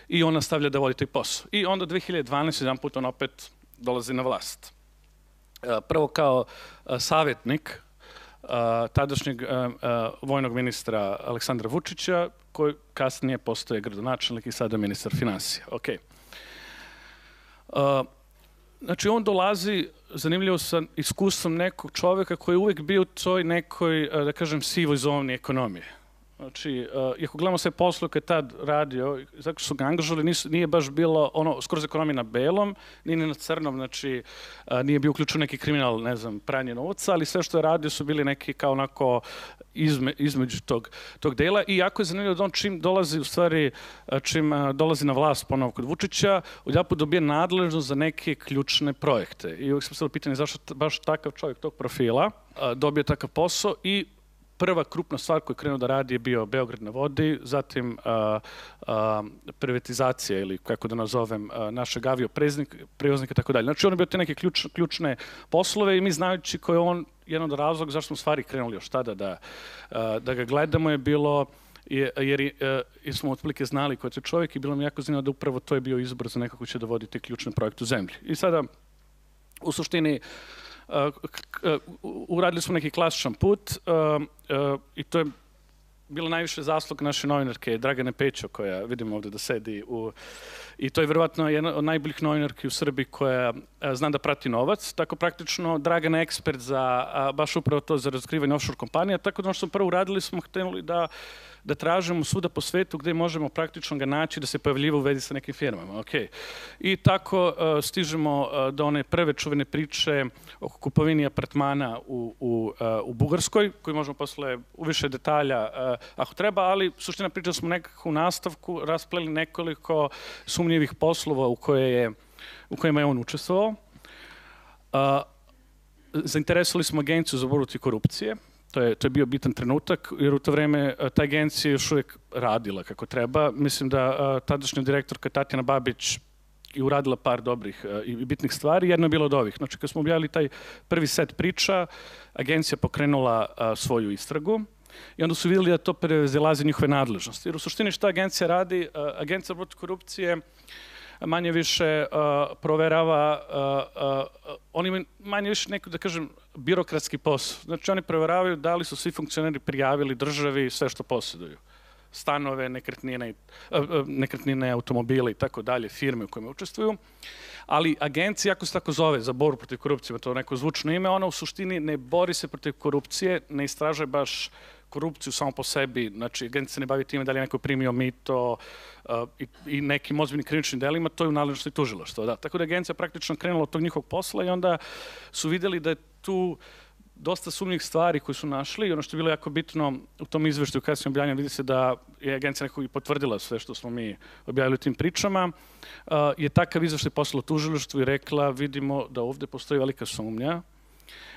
E: i on nastavlja da vodi taj posao. I onda 2012. jedan put on opet dolazi na vlast. E, prvo kao e, savjetnik tadašnjeg vojnog ministra Aleksandra Vučića, koji kasnije postoje gradonačelnik i sada ministar financija. Ok. Znači, on dolazi, zanimljivo sa iskustvom nekog čoveka koji je uvek bio u toj nekoj, da kažem, sivoj zoni ekonomije. Znači, uh, ako gledamo sve posle koje tad radio, zato su ga angažali, nisu, nije baš bilo ono, skoro za ekonomije na belom, ni na crnom, znači uh, nije bio uključen neki kriminal, ne znam, pranje novca, ali sve što je radio su bili neki kao onako izme, između tog, tog dela i jako je zanimljivo da on čim dolazi, u stvari, čim uh, dolazi na vlast ponovo kod Vučića, odjapu dobije nadležnost za neke ključne projekte. I uvijek sam se pitanje zašto baš takav čovjek tog profila uh, dobije takav posao i prva krupna stvar koju je krenuo da radi je bio Beograd na vodi, zatim privatizacija ili kako da nazovem a, našeg avio prevoznika i tako dalje. Znači on je bio te neke ključ, ključne poslove i mi znajući koji je on jedan od razloga zašto smo stvari krenuli još tada da, a, da ga gledamo je bilo jer, jer, jer smo otprilike znali ko je čovjek i bilo mi jako zanimljivo da upravo to je bio izbor za nekako će da vodi te ključne projekte u zemlji. I sada, u suštini, uradili smo neki klasičan put i to je bilo najviše zaslug naše novinarke Dragane Pećo koja vidimo ovde da sedi u i to je verovatno jedna od najboljih novinarki u Srbiji koja zna da prati novac, tako praktično Dragana je ekspert za baš upravo to za razkrivanje offshore kompanija, tako da ono što smo prvo uradili smo hteli da da tražimo svuda po svetu gde možemo praktično ga naći da se pojavljiva u vezi sa nekim firmama. Okay. I tako uh, stižemo uh, do one prve čuvene priče oko kupovini apartmana u, u, uh, u Bugarskoj, koji možemo posle u više detalja uh, ako treba, ali suština priča smo nekako u nastavku raspleli nekoliko sumnjivih poslova u koje je u kojima je on učestvovao. Uh, zainteresovali smo agenciju za borbu korupcije, To je, to je bio bitan trenutak, jer u to vreme ta agencija još uvijek radila kako treba. Mislim da a, tadašnja direktorka Tatjana Babić i uradila par dobrih uh, i bitnih stvari. Jedno je bilo od ovih. Znači, kad smo objavili taj prvi set priča, agencija pokrenula uh, svoju istragu I onda su vidjeli da to prezilazi njihove nadležnosti. Jer u suštini šta agencija radi? Agencija protiv korupcije manje više uh, proverava, uh, uh, oni imaju manje više neko, da kažem, birokratski posao. Znači oni proveravaju da li su svi funkcioneri prijavili državi sve što posjeduju stanove, nekretnine, nekretnine, automobile i tako dalje, firme u kojima učestvuju. Ali agencija, ako se tako zove, za borbu protiv korupcije, to neko zvučno ime, ona u suštini ne bori se protiv korupcije, ne istraže baš korupciju samo po sebi, znači agencija se ne bavi time da li je neko primio mito uh, i, i nekim ozbiljnim krivičnim delima, to je u nadležnosti tužilaštva. Da. Tako da agencija praktično krenula od tog njihovog posla i onda su videli da je tu dosta sumnjih stvari koje su našli i ono što je bilo jako bitno u tom izveštaju kasnije objavljanja vidi se da je agencija nekako i potvrdila sve što smo mi objavili u tim pričama, uh, je takav izveštaj poslala tužilaštvu i rekla vidimo da ovde postoji velika sumnja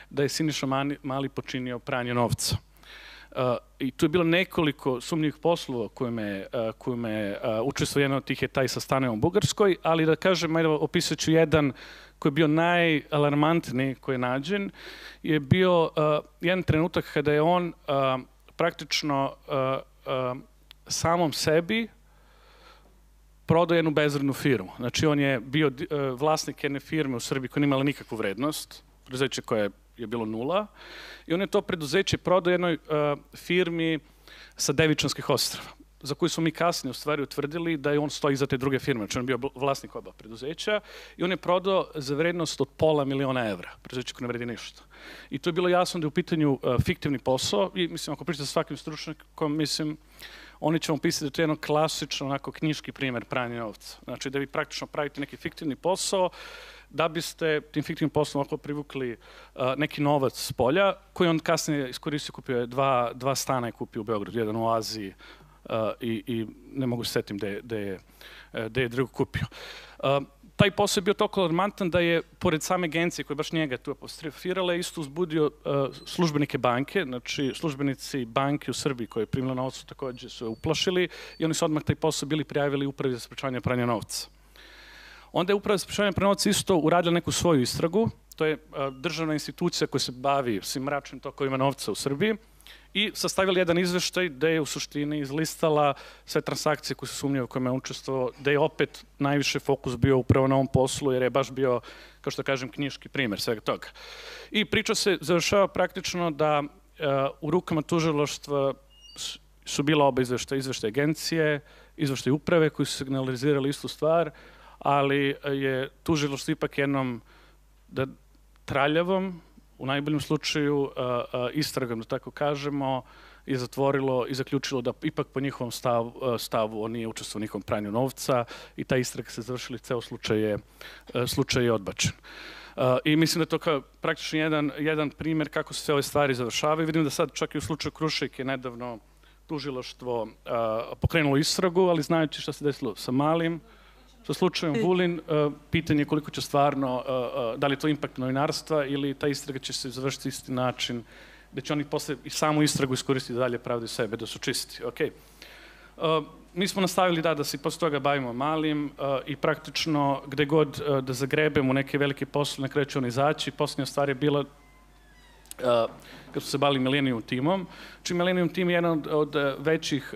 E: da je Siniša Mali počinio pranje novca. Uh, I tu je bilo nekoliko sumnjivih poslova koje me, uh, koje me uh, učestvo jedan od tih je taj sa stanem u Bugarskoj, ali da kažem, ajde opisat ću jedan koji je bio najalarmantniji koji je nađen, je bio uh, jedan trenutak kada je on uh, praktično uh, uh, samom sebi prodao jednu bezrednu firmu. Znači on je bio uh, vlasnik jedne firme u Srbiji koja nije imala nikakvu vrednost, preduzeće koje je bilo nula, i on je to preduzeće prodao jednoj uh, firmi sa Devičanskih ostrava za koju smo mi kasnije u stvari utvrdili da je on stoji za te druge firme, znači on je bio vlasnik oba preduzeća i on je prodao za vrednost od pola miliona evra, preduzeće koje ne vredi ništa. I to je bilo jasno da je u pitanju uh, fiktivni posao i mislim ako pričate sa svakim stručnjakom, mislim oni će vam pisati da je to jedno klasično onako knjiški primer pranja novca. Znači da vi praktično pravite neki fiktivni posao, da biste tim fiktivnim poslom ako privukli uh, neki novac s polja, koji on kasnije iskoristio, kupio je dva, dva stana je kupio u Beogradu, jedan u Aziji uh, i, i ne mogu se setim je, da je, da je drugo kupio. Uh, taj posao je bio toliko alarmantan da je, pored same agencije koja baš njega tu apostrofirala, isto uzbudio uh, službenike banke, znači službenici banke u Srbiji koje je primila novcu takođe su je uplašili i oni su odmah taj posao bili prijavili upravi za sprečavanje pranja novca. Onda je uprava za sprečavanje pranja novca isto uradila neku svoju istragu, to je državna institucija koja se bavi svim mračnim tokovima novca u Srbiji, i sastavili jedan izveštaj gde je u suštini izlistala sve transakcije koje su sumnjaju u kojima je učestvovao, gde je opet najviše fokus bio upravo na ovom poslu, jer je baš bio, kao što kažem, knjiški primer svega toga. I priča se završava praktično da u rukama tužiloštva su bila oba izveštaja, izveštaj agencije, izveštaj uprave koji su signalizirali istu stvar, ali je tužiloštvo ipak jednom da traljavom u najboljem slučaju istragom, da tako kažemo, je zatvorilo i zaključilo da ipak po njihovom stavu, stavu on nije učestvovao u njihovom pranju novca i ta istraga se završila i ceo slučaj je, slučaj je odbačen. I mislim da je to kao praktično jedan, jedan primer kako se sve ove stvari završavaju. Vidim da sad čak i u slučaju Krušik je nedavno tužiloštvo pokrenulo istragu, ali znajući šta se desilo sa malim, Sa slučajem Vulin, uh, pitanje je koliko će stvarno, uh, da li je to impakt novinarstva ili ta istraga će se završiti isti način, da će oni posle i samu istragu iskoristiti da dalje pravde sebe, da su čisti. Okay. Uh, mi smo nastavili da, da se posle toga bavimo malim i praktično gde god da zagrebemo neke velike posle, na kraju će on izaći. Poslednja stvar je bila kad su se bavili Millennium timom. Či Millennium tim je jedan od, od većih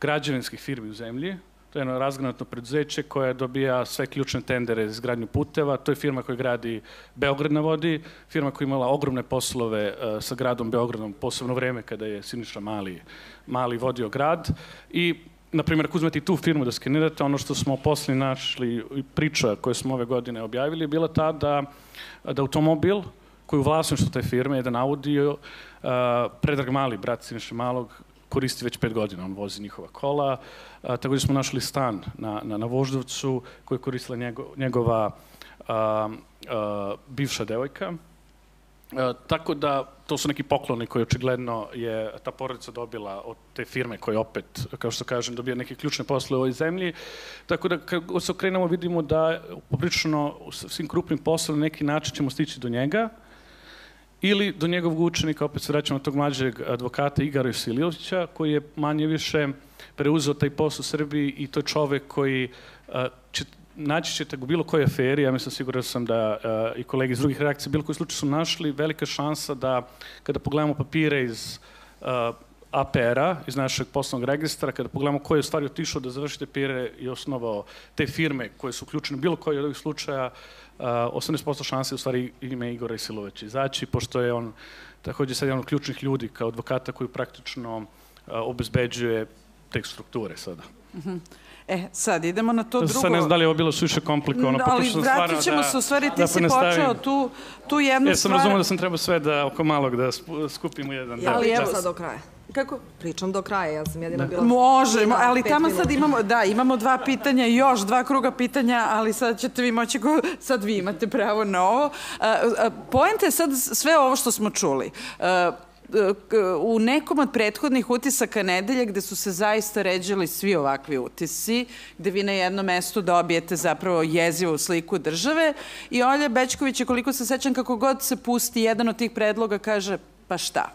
E: građevinskih firmi u zemlji. To je jedno razgranatno preduzeće koje dobija sve ključne tendere za izgradnju puteva. To je firma koja gradi Beograd na vodi, firma koja imala ogromne poslove uh, sa gradom Beogradom, posebno vreme kada je Siniša Mali, Mali vodio grad. I na primjer, ako uzmete tu firmu da skenirate, ono što smo posle našli priča koje smo ove godine objavili je bila ta da, da automobil koji u vlasništvu te firme, jedan Audi, uh, Predrag Mali, brat Siniša Malog, koristi već pet godina, on vozi njihova kola. A, takođe smo našli stan na, na, na Voždovcu koji je koristila njego, njegova a, a, bivša devojka. A, tako da to su neki pokloni koji očigledno je ta porodica dobila od te firme koje opet, kao što kažem, dobija neke ključne posle u ovoj zemlji. Tako da kad se okrenemo vidimo da poprično u svim krupnim poslom neki način ćemo stići do njega ili do njegovog učenika, opet se vraćamo tog mlađeg advokata Igara Isiljovića, koji je manje više preuzeo taj posao u Srbiji i to je čovek koji će, naći ćete u bilo kojoj aferi, ja mislim siguran sam da i kolege iz drugih reakcija, bilo koji slučaj su našli, velika šansa da kada pogledamo papire iz APR-a iz našeg poslovnog registra, kada pogledamo ko je u stvari otišao da završi te pire i osnovao te firme koje su uključene bilo koji od ovih slučaja, 18% šanse u stvari ime Igora Isiloveć izaći, pošto je on takođe sad jedan od ključnih ljudi kao advokata koji praktično obezbeđuje te strukture sada. Mm -hmm.
B: E, sad idemo na to drugo.
E: Sad ne znam da li je ovo bilo suviše komplikovano.
B: Ali vratit ćemo da, se, u stvari ti da si počeo tu, tu jednu
E: ja
B: stvar.
E: Ja sam razumio da sam trebao sve da oko malog da skupimo jedan.
C: Ja, ali evo sad do kraja. Kako? Pričam do kraja, ja sam jedina da. bila...
B: Može, ali tamo sad imamo, da, imamo dva pitanja, još dva kruga pitanja, ali sad ćete vi moći, go, sad vi imate pravo na ovo. Poenta je sad sve ovo što smo čuli u nekom od prethodnih utisaka nedelje gde su se zaista ređali svi ovakvi utisci, gde vi na jednom mestu dobijete zapravo jezivu sliku države i Olja Bečković je, koliko se sećam, kako god se pusti jedan od tih predloga, kaže pa šta?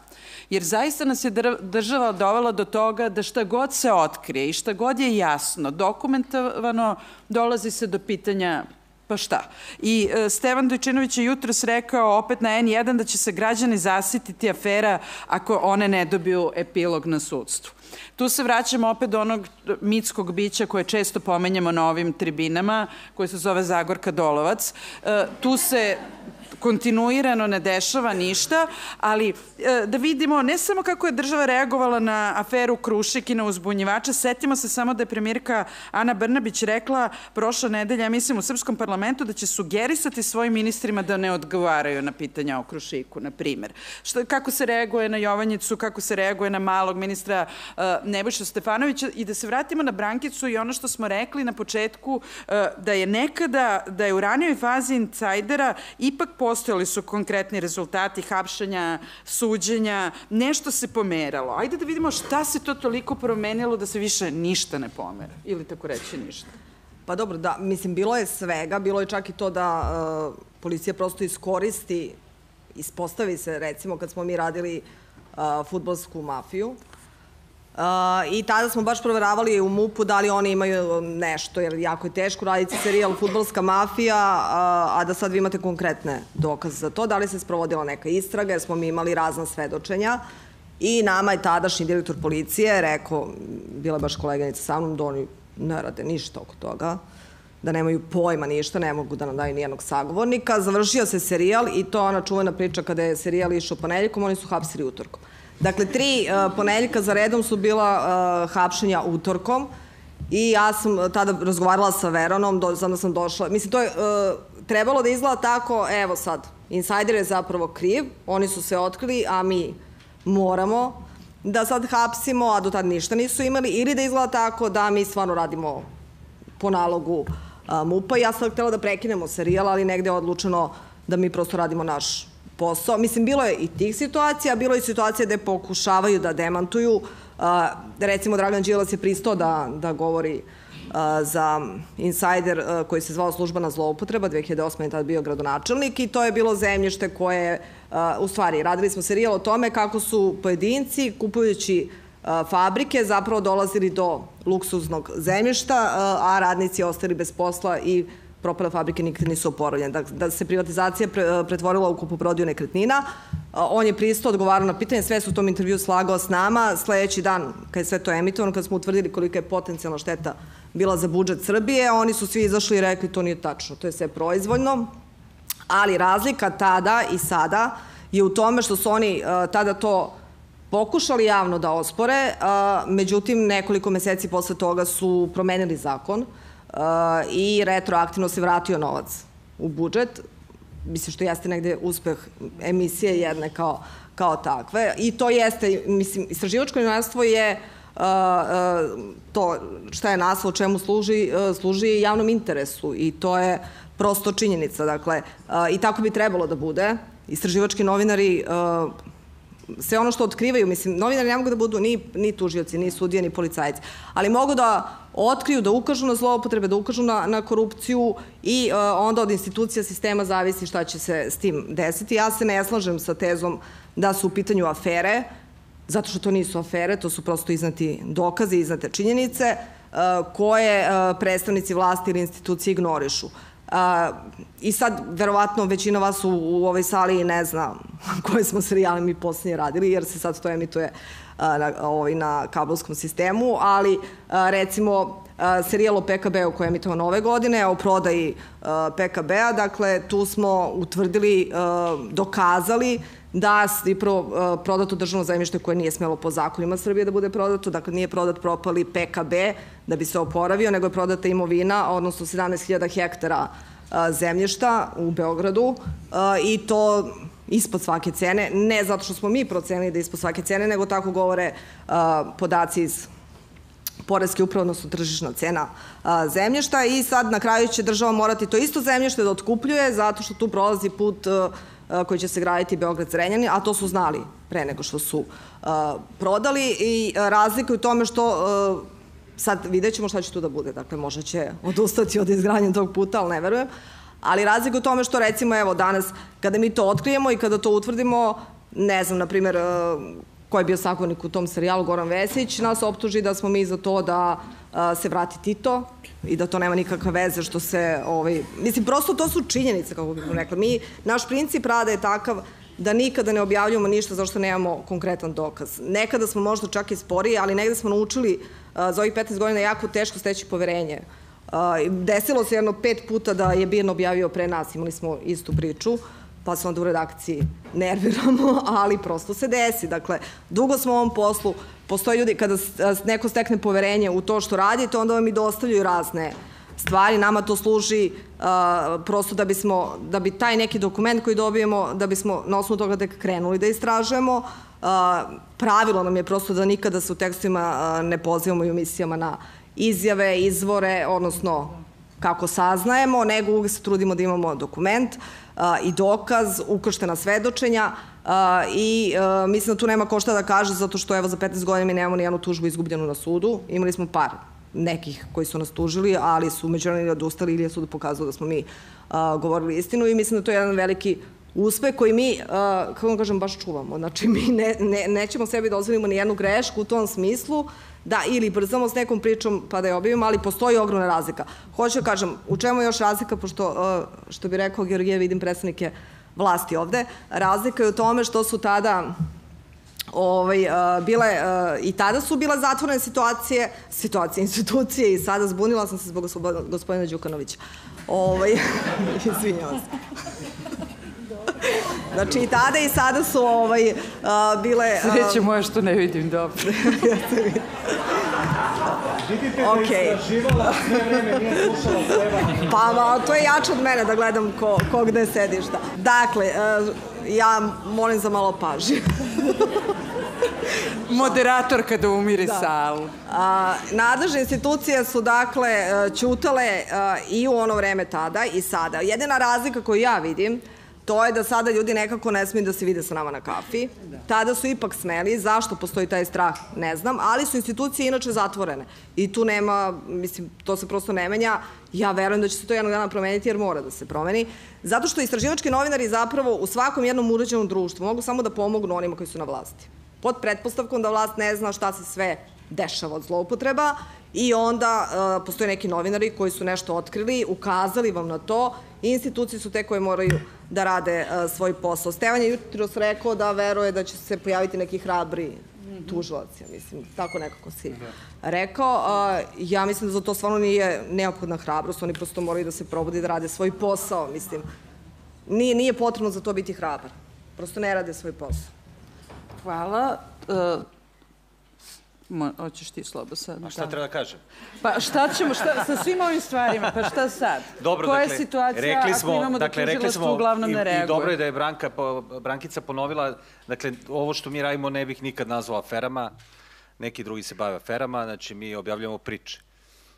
B: Jer zaista nas je država dovela do toga da šta god se otkrije i šta god je jasno, dokumentovano, dolazi se do pitanja pa šta? I e, Stevan Dojčinović je jutros rekao opet na N1 da će se građani zasititi afera ako one ne dobiju epilog na sudstvu. Tu se vraćamo opet do onog mitskog bića koje često pomenjamo na ovim tribinama, koje se zove Zagorka Dolovac. E, tu se kontinuirano ne dešava ništa, ali e, da vidimo ne samo kako je država reagovala na aferu Krušik i na uzbunjivača, setimo se samo da je premijerka Ana Brnabić rekla prošla nedelja, mislim u Srpskom parlamentu, da će sugerisati svojim ministrima da ne odgovaraju na pitanja o Krušiku, na primer. Šta, kako se reaguje na Jovanjicu, kako se reaguje na malog ministra uh, Nebojša Stefanovića i da se vratimo na Brankicu i ono što smo rekli na početku, uh, da je nekada, da je u ranijoj fazi insajdera ipak po postojali su konkretni rezultati hapšanja, suđenja, nešto se pomeralo. Ajde da vidimo šta se to toliko promenilo da se više ništa ne pomera, ili tako reći ništa.
C: Pa dobro, da, mislim, bilo je svega, bilo je čak i to da uh, policija prosto iskoristi, ispostavi se, recimo, kad smo mi radili uh, futbolsku mafiju, Uh, I tada smo baš proveravali u MUP-u da li oni imaju nešto, jer jako je teško raditi serijal futbolska mafija, a, a da sad vi imate konkretne dokaze za to, da li se sprovodila neka istraga, jer smo mi imali razna svedočenja. I nama je tadašnji direktor policije rekao, bila je baš koleganica sa mnom, da oni ne rade ništa oko toga, da nemaju pojma ništa, ne mogu da nam daju nijednog sagovornika. Završio se serijal i to ona čuvena priča kada je serijal išao ponedeljkom, oni su hapsili utorkom. Dakle, tri uh, ponedeljka za redom su bila uh, hapšenja utorkom i ja sam tada razgovarala sa Veronom, do, sada sam došla, mislim, to je uh, trebalo da izgleda tako, evo sad, insajder je zapravo kriv, oni su se otkrili, a mi moramo da sad hapsimo, a do tad ništa nisu imali, ili da izgleda tako da mi stvarno radimo po nalogu MUPA. Ja sam htela da prekinemo serijal, ali negde je odlučeno da mi prosto radimo naš posao. Mislim, bilo je i tih situacija, bilo je situacija gde pokušavaju da demantuju. Recimo, Dragan Đilas je pristao da, da govori za insajder koji se zvao službana zloupotreba, 2008. je tada bio gradonačelnik i to je bilo zemljište koje, u stvari, radili smo serijal o tome kako su pojedinci kupujući fabrike zapravo dolazili do luksuznog zemljišta, a radnici ostali bez posla i propale fabrike nikad nisu oporavljene. Da, da se privatizacija pre, pretvorila u kupoprodiju nekretnina. On je pristo odgovarao na pitanje, sve su u tom intervju slagao s nama. Sledeći dan, kad je sve to emitovano, kad smo utvrdili kolika je potencijalna šteta bila za budžet Srbije, oni su svi izašli i rekli to nije tačno, to je sve proizvoljno. Ali razlika tada i sada je u tome što su oni tada to pokušali javno da ospore, međutim nekoliko meseci posle toga su promenili zakon, i retroaktivno se vratio novac u budžet, mislim što jeste negde uspeh emisije jedne kao, kao takve. I to jeste, mislim, istraživačko novinarstvo je uh, uh, to šta je naslov, čemu služi, uh, služi javnom interesu i to je prosto činjenica. Dakle, i tako bi trebalo da bude. Istraživački novinari sve ono što otkrivaju, mislim, novinari ne mogu da budu ni, ni tužioci, ni sudije, ni policajci, ali mogu da otkriju, da ukažu na zloupotrebe, da ukažu na, na korupciju i uh, onda od institucija sistema zavisi šta će se s tim desiti. Ja se ne slažem sa tezom da su u pitanju afere, zato što to nisu afere, to su prosto iznati dokaze, iznate činjenice, uh, koje uh, predstavnici vlasti ili institucije ignorišu. I sad, verovatno, većina vas u, u ovoj sali ne zna koje smo serijale mi posljednje radili, jer se sad to emituje na, ovaj, na kablovskom sistemu, ali recimo serijal o PKB-u koji je emitovano ove godine, o prodaji PKB-a, dakle, tu smo utvrdili, dokazali da je prvo prodato državno zemljište koje nije smelo po zakonima Srbije da bude prodato, dakle nije prodat propali PKB da bi se oporavio, nego je prodata imovina, odnosno 17.000 hektara zemljišta u Beogradu i to ispod svake cene, ne zato što smo mi procenili da je ispod svake cene, nego tako govore podaci iz Poreske upravo, odnosno tržišna cena zemljišta. I sad na kraju će država morati to isto zemljište da otkupljuje zato što tu prolazi put koji će se graditi Beograd-Zrenjani, a to su znali pre nego što su prodali i razlika u tome što sad vidjet ćemo šta će tu da bude. Dakle, možda će odustati od izgradnje tog puta, ali ne verujem. Ali razlika u tome što recimo evo danas kada mi to otkrijemo i kada to utvrdimo, ne znam, na primjer, ko je bio sagovornik u tom serijalu, Goran Vesić, nas optuži da smo mi za to da se vrati Tito i da to nema nikakve veze što se, ovaj, mislim, prosto to su činjenice, kako bih rekla. Mi, naš princip rada je takav da nikada ne objavljujemo ništa zašto nemamo konkretan dokaz. Nekada smo možda čak i sporiji, ali negde smo naučili za ovih 15 godina jako teško steći poverenje. Desilo se jedno pet puta da je Birn objavio pre nas, imali smo istu priču, pa se onda u redakciji nerviramo, ali prosto se desi. Dakle, dugo smo u ovom poslu, postoje ljudi, kada neko stekne poverenje u to što radite, onda vam i dostavljaju razne stvari, nama to služi uh, prosto da bismo, da bi taj neki dokument koji dobijemo, da bismo na osnovu toga tek krenuli da istražujemo. Uh, pravilo nam je prosto da nikada se u tekstovima uh, ne pozivamo i u misijama na izjave, izvore, odnosno kako saznajemo, nego uvijek se trudimo da imamo dokument i dokaz, ukrštena svedočenja i mislim da tu nema ko šta da kaže zato što evo za 15 godina mi nemamo ni jednu tužbu izgubljenu na sudu. Imali smo par nekih koji su nas tužili, ali su međunarodni odustali ili je sud pokazao da smo mi govorili istinu i mislim da to je jedan veliki uspeh koji mi, kako vam kažem, baš čuvamo. Znači, mi ne, ne, nećemo sebi da ozvolimo ni jednu grešku u tom smislu, da ili brzamo s nekom pričom pa da je objavimo, ali postoji ogromna razlika. Hoću da kažem, u čemu je još razlika, pošto, što bi rekao Georgije, vidim predstavnike vlasti ovde, razlika je u tome što su tada ovaj, bile, i tada su bile zatvorene situacije, situacije, institucije i sada zbunila sam se zbog gospodina Đukanovića. Ovaj, izvinjavam se. Znači i tada i sada su ovaj, a, bile...
B: Sreće moja što ne vidim dobro. ja te vidim.
C: Vidite da okay. istraživala sve vreme, nije slušala treba. Pa, ma, to je jače od mene da gledam ko, ko gde sedi šta. Dakle, uh, ja molim za malo pažnje.
B: Moderator kada umiri da. salu.
C: A, nadležne institucije su dakle ćutale a, i u ono vreme tada i sada. Jedina razlika koju ja vidim to je da sada ljudi nekako ne smiju da se vide sa nama na kafi. Tada su ipak smeli, zašto postoji taj strah, ne znam, ali su institucije inače zatvorene. I tu nema, mislim, to se prosto ne menja. Ja verujem da će se to jednog dana promeniti jer mora da se promeni. Zato što istraživački novinari zapravo u svakom jednom uređenom društvu mogu samo da pomognu onima koji su na vlasti. Pod pretpostavkom da vlast ne zna šta se sve dešava od zloupotreba i onda uh, postoje neki novinari koji su nešto otkrili, ukazali vam na to i institucije su te koje moraju da rade uh, svoj posao. Stevan je jutro rekao da veruje da će se pojaviti neki hrabri tužilac, ja mislim, tako nekako si rekao. Uh, ja mislim da za to stvarno nije neophodna hrabrost, oni prosto moraju da se probudi da rade svoj posao, mislim. Nije, nije potrebno za to biti hrabar. Prosto ne rade svoj posao.
B: Hvala. Mo, hoćeš ti slobo sad?
D: A šta da. treba da kažem?
B: Pa šta ćemo, šta, sa svim ovim stvarima, pa šta sad?
D: Dobro,
B: Koja
D: dakle,
B: je situacija
D: rekli smo,
B: ako imamo da
D: dakle, rekli
B: smo, uglavnom
D: i,
B: ne reaguje?
D: I dobro je da je Branka, Brankica ponovila, dakle, ovo što mi radimo ne bih nikad nazvao aferama, neki drugi se bave aferama, znači mi objavljamo priče.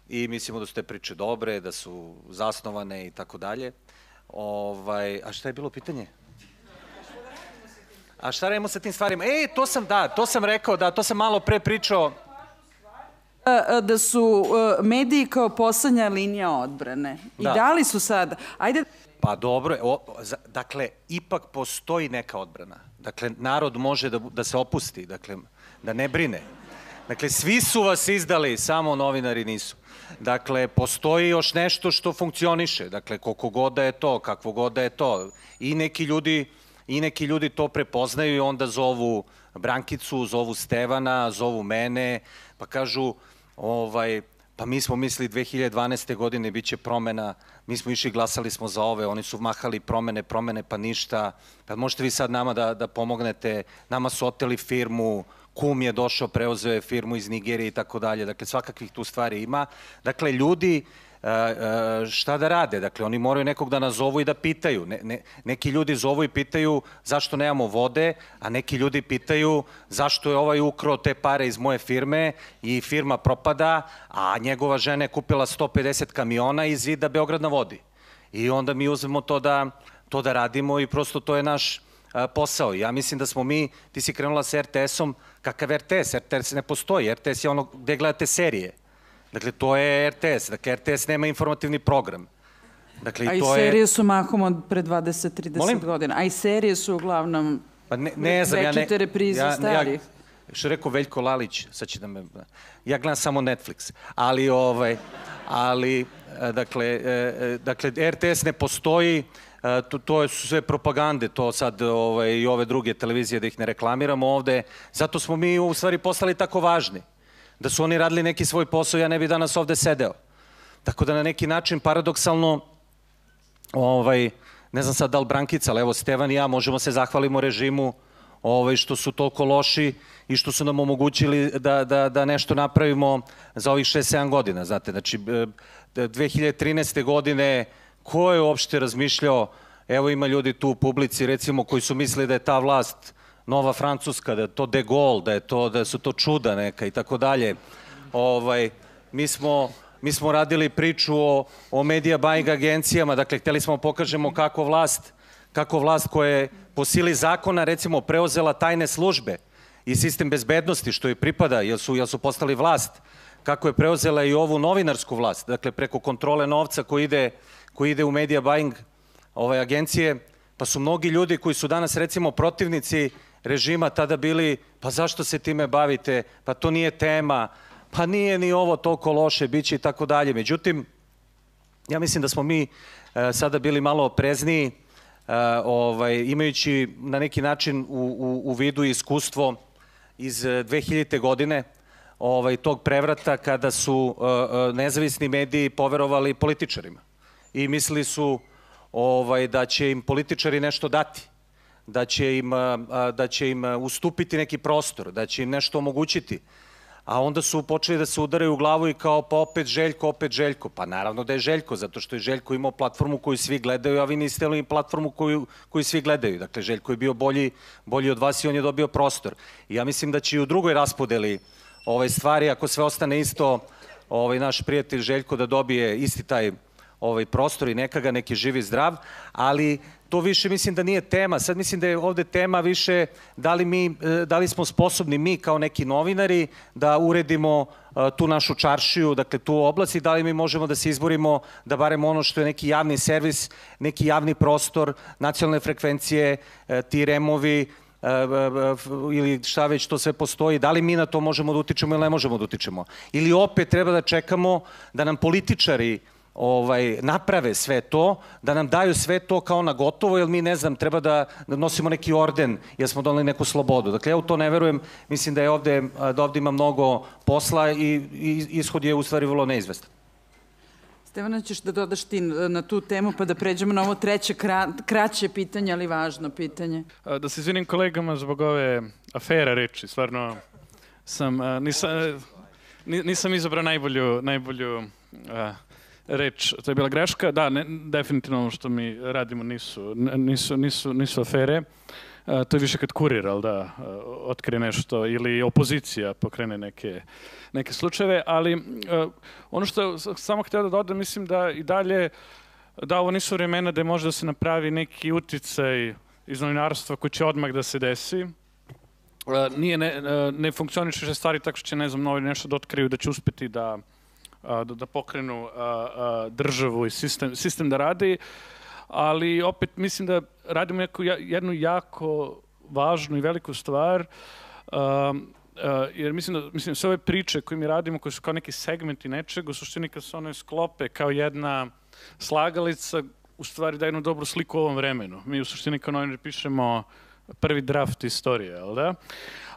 D: I mislimo da su te priče dobre, da su zasnovane i tako dalje. Ovaj, a šta je bilo pitanje? A šta radimo sa tim stvarima? E, to sam, da, to sam rekao, da, to sam malo pre pričao.
B: Da su mediji kao poslednja linija odbrane. I da, da li su sada? Ajde...
D: Pa dobro, o, dakle, ipak postoji neka odbrana. Dakle, narod može da, da se opusti, dakle, da ne brine. Dakle, svi su vas izdali, samo novinari nisu. Dakle, postoji još nešto što funkcioniše. Dakle, koliko god da je to, kakvo god da je to. I neki ljudi, i neki ljudi to prepoznaju i onda zovu Brankicu, zovu Stevana, zovu mene, pa kažu, ovaj, pa mi smo mislili 2012. godine bit će promena, mi smo išli, glasali smo za ove, oni su mahali promene, promene, pa ništa. Pa možete vi sad nama da, da pomognete, nama su oteli firmu, kum je došao, preuzeo je firmu iz Nigerije i tako dalje. Dakle, svakakvih tu stvari ima. Dakle, ljudi šta da rade? Dakle, oni moraju nekog da nazovu i da pitaju. Ne, ne, neki ljudi zovu i pitaju zašto nemamo vode, a neki ljudi pitaju zašto je ovaj ukrao te pare iz moje firme i firma propada, a njegova žena je kupila 150 kamiona iz vida Beograd na vodi. I onda mi uzmemo to da, to da radimo i prosto to je naš posao. Ja mislim da smo mi, ti si krenula sa RTS-om, kakav RTS? RTS ne postoji, RTS je ono gde gledate serije. Dakle, to je RTS, dakle, RTS nema informativni program.
B: Dakle, A i to serije je... su mahom od pre 20-30 godina. A i serije su uglavnom
D: pa ne, ne znam, ja ne,
B: reprize ja, stari. Ja,
D: što rekao Veljko Lalić, sad će da me... Ja gledam samo Netflix, ali ovaj, ali, dakle, e, e, dakle, RTS ne postoji, E, to, to su sve propagande, to sad ovaj, i ove druge televizije da ih ne reklamiramo ovde. Zato smo mi u stvari postali tako važni. Da su oni radili neki svoj posao, ja ne bi danas ovde sedeo. Tako da na neki način paradoksalno ovaj, ne znam sad da li Brankica, ali evo Stevan i ja možemo se zahvalimo režimu ovaj, što su toliko loši i što su nam omogućili da, da, da nešto napravimo za ovih 6-7 godina. Znate, znači, 2013. E, godine Ko je uopšte razmišljao, evo ima ljudi tu u publici recimo koji su mislili da je ta vlast nova francuska, da je to de Gaulle, da je to da su to čuda neka i tako dalje. Ovaj mi smo mi smo radili priču o o media buying agencijama, dakle hteli smo da pokažemo kako vlast kako vlast koja je po sili zakona recimo preuzela tajne službe i sistem bezbednosti što joj pripada, jer su, jer su postali vlast, kako je preuzela i ovu novinarsku vlast, dakle preko kontrole novca koji ide koji ide u media buying ove agencije, pa su mnogi ljudi koji su danas recimo protivnici režima tada bili, pa zašto se time bavite, pa to nije tema, pa nije ni ovo toliko loše, bit će i tako dalje. Međutim, ja mislim da smo mi e, sada bili malo oprezniji, e, ovaj, imajući na neki način u, u, u vidu iskustvo iz 2000. godine, ovaj, tog prevrata kada su uh, nezavisni mediji poverovali političarima i mislili su ovaj, da će im političari nešto dati, da će, im, da će im ustupiti neki prostor, da će im nešto omogućiti. A onda su počeli da se udaraju u glavu i kao pa opet Željko, opet Željko. Pa naravno da je Željko, zato što je Željko imao platformu koju svi gledaju, a vi niste imali platformu koju, koju svi gledaju. Dakle, Željko je bio bolji, bolji od vas i on je dobio prostor. I ja mislim da će i u drugoj raspodeli ove stvari, ako sve ostane isto, ovaj naš prijatelj Željko da dobije isti taj ovaj prostor i neka ga neki živi zdrav, ali to više mislim da nije tema. Sad mislim da je ovde tema više da li, mi, e, da li smo sposobni mi kao neki novinari da uredimo e, tu našu čaršiju, dakle tu oblast i da li mi možemo da se izborimo da barem ono što je neki javni servis, neki javni prostor, nacionalne frekvencije, e, ti removi, ili šta već to sve postoji, da li mi na to možemo da utičemo ili ne možemo da utičemo. Ili opet treba da čekamo da nam političari ovaj, naprave sve to, da nam daju sve to kao na gotovo, jer mi, ne znam, treba da, da nosimo neki orden, jer smo donali neku slobodu. Dakle, ja u to ne verujem, mislim da je ovde, da ovde ima mnogo posla i, i ishod je u stvari vrlo neizvestan.
B: Stevana, ćeš da dodaš ti na tu temu pa da pređemo na ovo treće kra, kraće pitanje, ali važno pitanje.
E: Da se izvinim kolegama zbog ove afere reči, stvarno sam, nisam, nisam izabrao najbolju, najbolju reč, to je bila greška. Da, ne, definitivno ono što mi radimo nisu, nisu, nisu, nisu afere. Uh, to je više kad kurir, ali da, uh, otkrije nešto ili opozicija pokrene neke, neke slučajeve, ali uh, ono što samo htio da dodam, mislim da i dalje, da ovo nisu vremena da može da se napravi neki uticaj iz novinarstva koji će odmah da se desi. Nije, ne, ne funkcioniše stvari tako što će, ne znam, novi nešto da otkriju, da će uspeti da da, da pokrenu državu i sistem, sistem da radi, ali opet mislim da radimo neku, jednu jako važnu i veliku stvar. jer mislim da mislim, sve ove priče koje mi radimo, koje su kao neki segmenti nečeg, u suštini kad se one sklope kao jedna slagalica, u stvari da jednu dobru sliku u ovom vremenu. Mi u suštini kao novinari pišemo prvi draft istorije, jel da?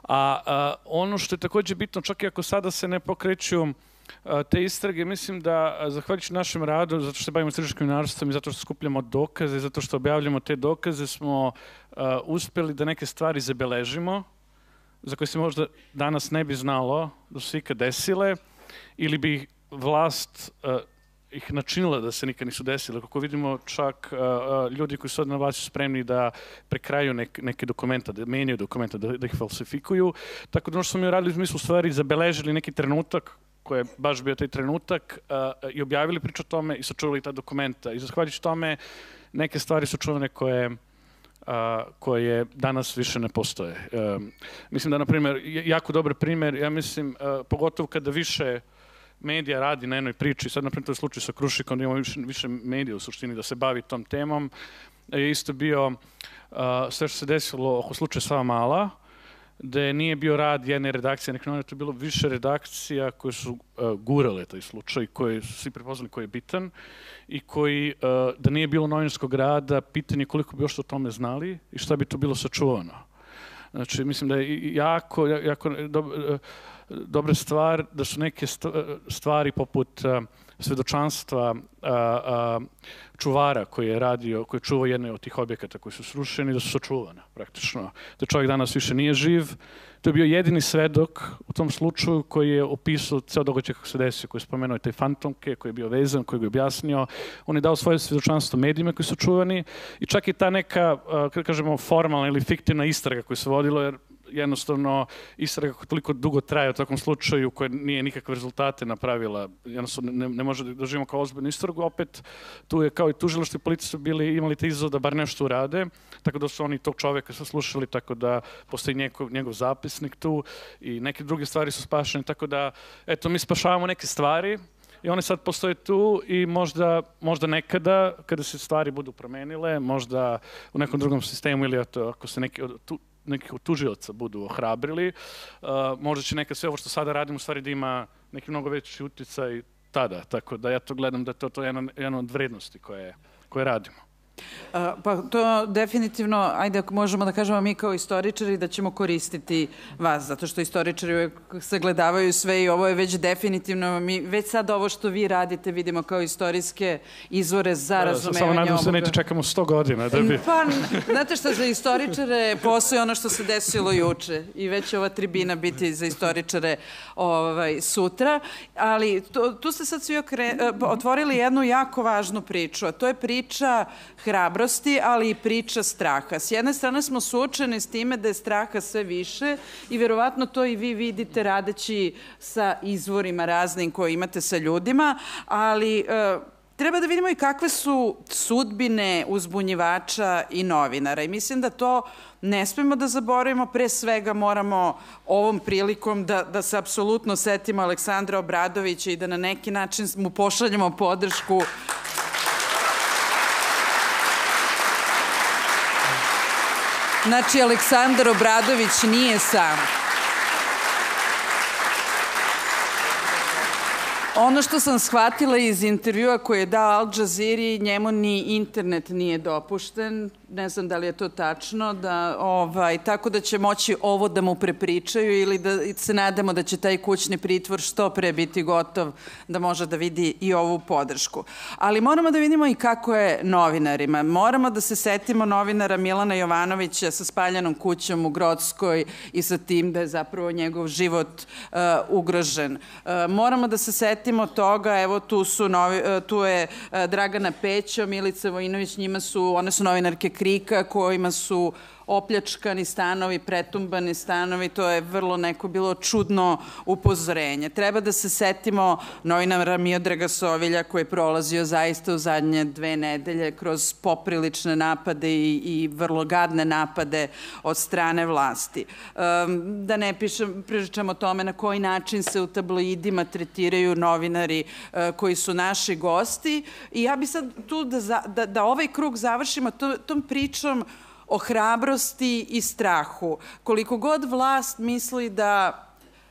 E: A, a ono što je takođe bitno, čak i ako sada se ne pokreću te istrage, mislim da, zahvaljujući našem radu, zato što se bavimo istražičkim narostvom i zato što skupljamo dokaze, zato što objavljamo te dokaze, smo uh, uspeli da neke stvari zabeležimo, za koje se možda danas ne bi znalo da su ikad desile, ili bi vlast uh, ih načinila da se nikad nisu desile. Kako vidimo, čak uh, ljudi koji su sad na vlasti spremni da prekraju nek, neke dokumenta, da menjaju dokumenta, da, da ih falsifikuju. Tako da ono što smo mi radili, mi smo u stvari zabeležili neki trenutak koji je baš bio taj trenutak uh, i objavili priču o tome i sačuvali ta dokumenta. I zahvaljujući tome neke stvari su čuvane koje uh, koje danas više ne postoje. Uh, mislim da, na primjer, jako dobar primjer, ja mislim, uh, pogotovo kada više medija radi na jednoj priči, sad, na primjer, to je slučaj sa Krušikom, da imamo više, više medija u suštini da se bavi tom temom, je isto bio uh, sve što se desilo oko slučaja Sava Mala, gde nije bio rad jedne redakcije, nek novina, to je bilo više redakcija koje su uh, gurale taj slučaj, koje su svi prepoznali koji je bitan i koji, uh, da nije bilo novinarskog rada, pitanje koliko bi još o tome znali i šta bi to bilo sačuvano. Znači, mislim da je jako, jako uh, dobra stvar da su neke stvari poput uh, svedočanstva a, a, čuvara koji je radio, koji je čuvao jedne od tih objekata koji su srušeni, da su sačuvana praktično. Da čovjek danas više nije živ. To je bio jedini svedok u tom slučaju koji je opisao ceo događaj kako se desio, koji je spomenuo taj fantomke, koji je bio vezan, koji je objasnio. On je dao svoje svedočanstvo medijima koji su čuvani i čak i ta neka, kada kažemo, formalna ili fiktivna istraga koja se vodila, jer jednostavno istraga toliko dugo traje u takvom slučaju koja nije nikakve rezultate napravila, jednostavno ne, ne može da doživimo kao ozbiljnu istragu, opet tu je kao i tužilaštvo i policija su bili, imali te izazov da bar nešto urade, tako da su oni tog čoveka saslušali, tako da postoji njegov, njegov zapisnik tu i neke druge stvari su spašene, tako da, eto, mi spašavamo neke stvari, i one sad postoje tu i možda, možda nekada, kada se stvari budu promenile, možda u nekom drugom sistemu ili eto, ako se neki tu, nekih od tužioca budu ohrabrili. Uh, možda će neka sve ovo što sada radimo u stvari da ima neki mnogo veći uticaj tada, tako da ja to gledam da je to, to je jedna, jedna od vrednosti koje, koje radimo.
B: Pa to definitivno, ajde ako možemo da kažemo mi kao istoričari da ćemo koristiti vas, zato što istoričari uvek sagledavaju sve i ovo je već definitivno, mi već sad ovo što vi radite vidimo kao istorijske izvore za da, razumevanje
E: Samo nadam se da neće čekamo 100 godina da bi...
B: Pa, znate što, za istoričare postoje ono što se desilo juče i već ova tribina biti za istoričare ovaj, sutra, ali to, tu ste sad svi okre, eh, otvorili jednu jako važnu priču, a to je priča hrabrosti, ali i priča straha. S jedne strane smo suočeni s time da je straha sve više i verovatno to i vi vidite radeći sa izvorima raznim koje imate sa ljudima, ali e, treba da vidimo i kakve su sudbine uzbunjivača i novinara i mislim da to ne smemo da zaboravimo, pre svega moramo ovom prilikom da, da se apsolutno setimo Aleksandra Obradovića i da na neki način mu pošaljemo podršku Znači, Aleksandar Obradović nije sam. Ono što sam shvatila iz intervjua koje je dao Al Jazeera, njemu ni internet nije dopušten, ne znam da li je to tačno, da, ovaj, tako da će moći ovo da mu prepričaju ili da se nadamo da će taj kućni pritvor što pre biti gotov da može da vidi i ovu podršku. Ali moramo da vidimo i kako je novinarima. Moramo da se setimo novinara Milana Jovanovića sa spaljanom kućom u Grodskoj i sa tim da je zapravo njegov život uh, ugrožen. Uh, moramo da se setimo toga, evo tu, su novi, uh, tu je uh, Dragana Pećo, Milica Vojinović, njima su, one su novinarke krika kojima su opljačkani stanovi, pretumbani stanovi, to je vrlo neko bilo čudno upozorenje. Treba da se setimo novinara Miodraga Sovilja koji je prolazio zaista u zadnje dve nedelje kroz poprilične napade i, i vrlo gadne napade od strane vlasti. Um, da ne pišem, pričam o tome na koji način se u tabloidima tretiraju novinari uh, koji su naši gosti i ja bi sad tu da, da, da ovaj krug završimo to, tom pričom o hrabrosti i strahu. Koliko god vlast misli da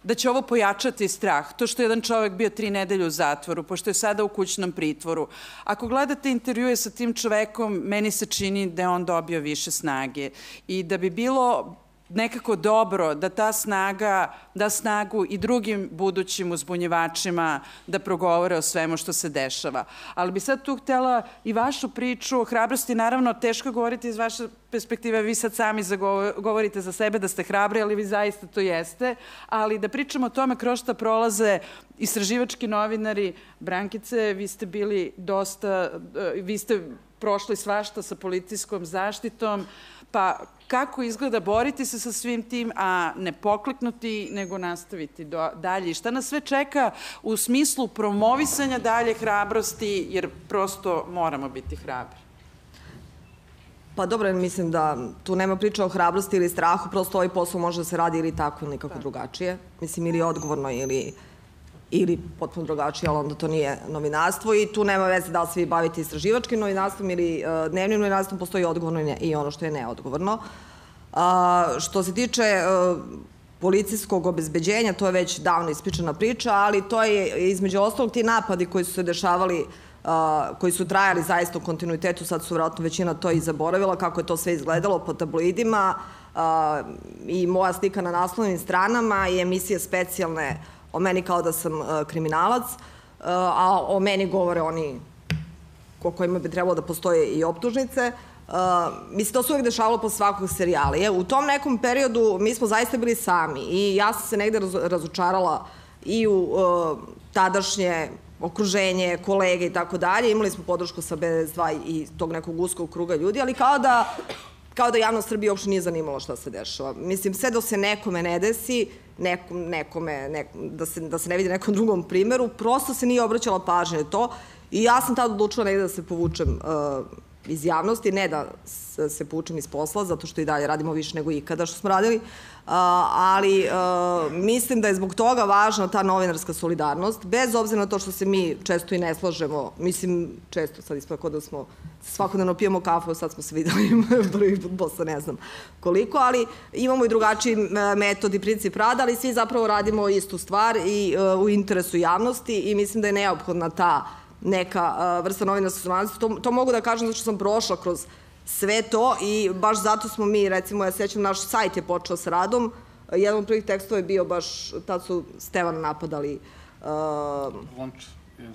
B: da će ovo pojačati strah. To što je jedan čovek bio tri nedelje u zatvoru, pošto je sada u kućnom pritvoru. Ako gledate intervjue sa tim čovekom, meni se čini da je on dobio više snage i da bi bilo nekako dobro da ta snaga da snagu i drugim budućim uzbunjevačima da progovore o svemu što se dešava. Ali bi sad tu htela i vašu priču o hrabrosti, naravno teško govoriti iz vaše perspektive, vi sad sami govorite za sebe da ste hrabri, ali vi zaista to jeste, ali da pričamo o tome kroz šta prolaze istraživački novinari, Brankice, vi ste bili dosta, vi ste prošli svašta sa policijskom zaštitom, pa kako izgleda boriti se sa svim tim, a ne pokliknuti, nego nastaviti do, dalje. I šta nas sve čeka u smislu promovisanja dalje hrabrosti, jer prosto moramo biti hrabri.
C: Pa dobro, mislim da tu nema priča o hrabrosti ili strahu, prosto ovaj posao može da se radi ili tako ili nekako drugačije. Mislim, ili odgovorno ili ili potpuno drugačije, ali onda to nije novinarstvo i tu nema veze da li se vi bavite istraživačkim novinarstvom ili uh, dnevnim novinarstvom, postoji odgovorno i, ono što je neodgovorno. Uh, što se tiče uh, policijskog obezbeđenja, to je već davno ispričana priča, ali to je između ostalog ti napadi koji su se dešavali koji su trajali zaista u kontinuitetu, sad su vratno većina to i zaboravila, kako je to sve izgledalo po tabloidima i moja slika na naslovnim stranama i emisije specijalne o meni kao da sam uh, kriminalac, uh, a o meni govore oni ko kojima bi trebalo da postoje i optužnice. Uh, mislim, to se uvek dešavalo po svakog serijala. U tom nekom periodu mi smo zaista bili sami i ja sam se negde raz, razočarala i u uh, tadašnje okruženje, kolege i tako dalje. Imali smo podršku sa BS2 i tog nekog uskog kruga ljudi, ali kao da kao da javnost Srbije uopšte nije zanimalo šta se dešava. Mislim, sve do se nekome ne desi, nekom, nekome, nek, da, se, da se ne vidi nekom drugom primeru, prosto se nije obraćala pažnja na to i ja sam tad odlučila negde da se povučem uh, iz javnosti, ne da se povučem iz posla, zato što i dalje radimo više nego ikada što smo radili, ali mislim da je zbog toga važna ta novinarska solidarnost, bez obzira na to što se mi često i ne slažemo, mislim, često sad ispako da smo svakodnevno pijemo kafu, sad smo se videli prvi put posle ne znam koliko, ali imamo i drugačiji metod i princip rada, ali svi zapravo radimo istu stvar i u interesu javnosti i mislim da je neophodna ta neka vrsta novinarske solidarnosti. To, to mogu da kažem zato što sam prošla kroz sve to i baš zato smo mi, recimo, ja sećam, naš sajt je počeo sa radom, jedan od prvih tekstova je bio baš, tad su Stevan napadali uh,
E: Lonč.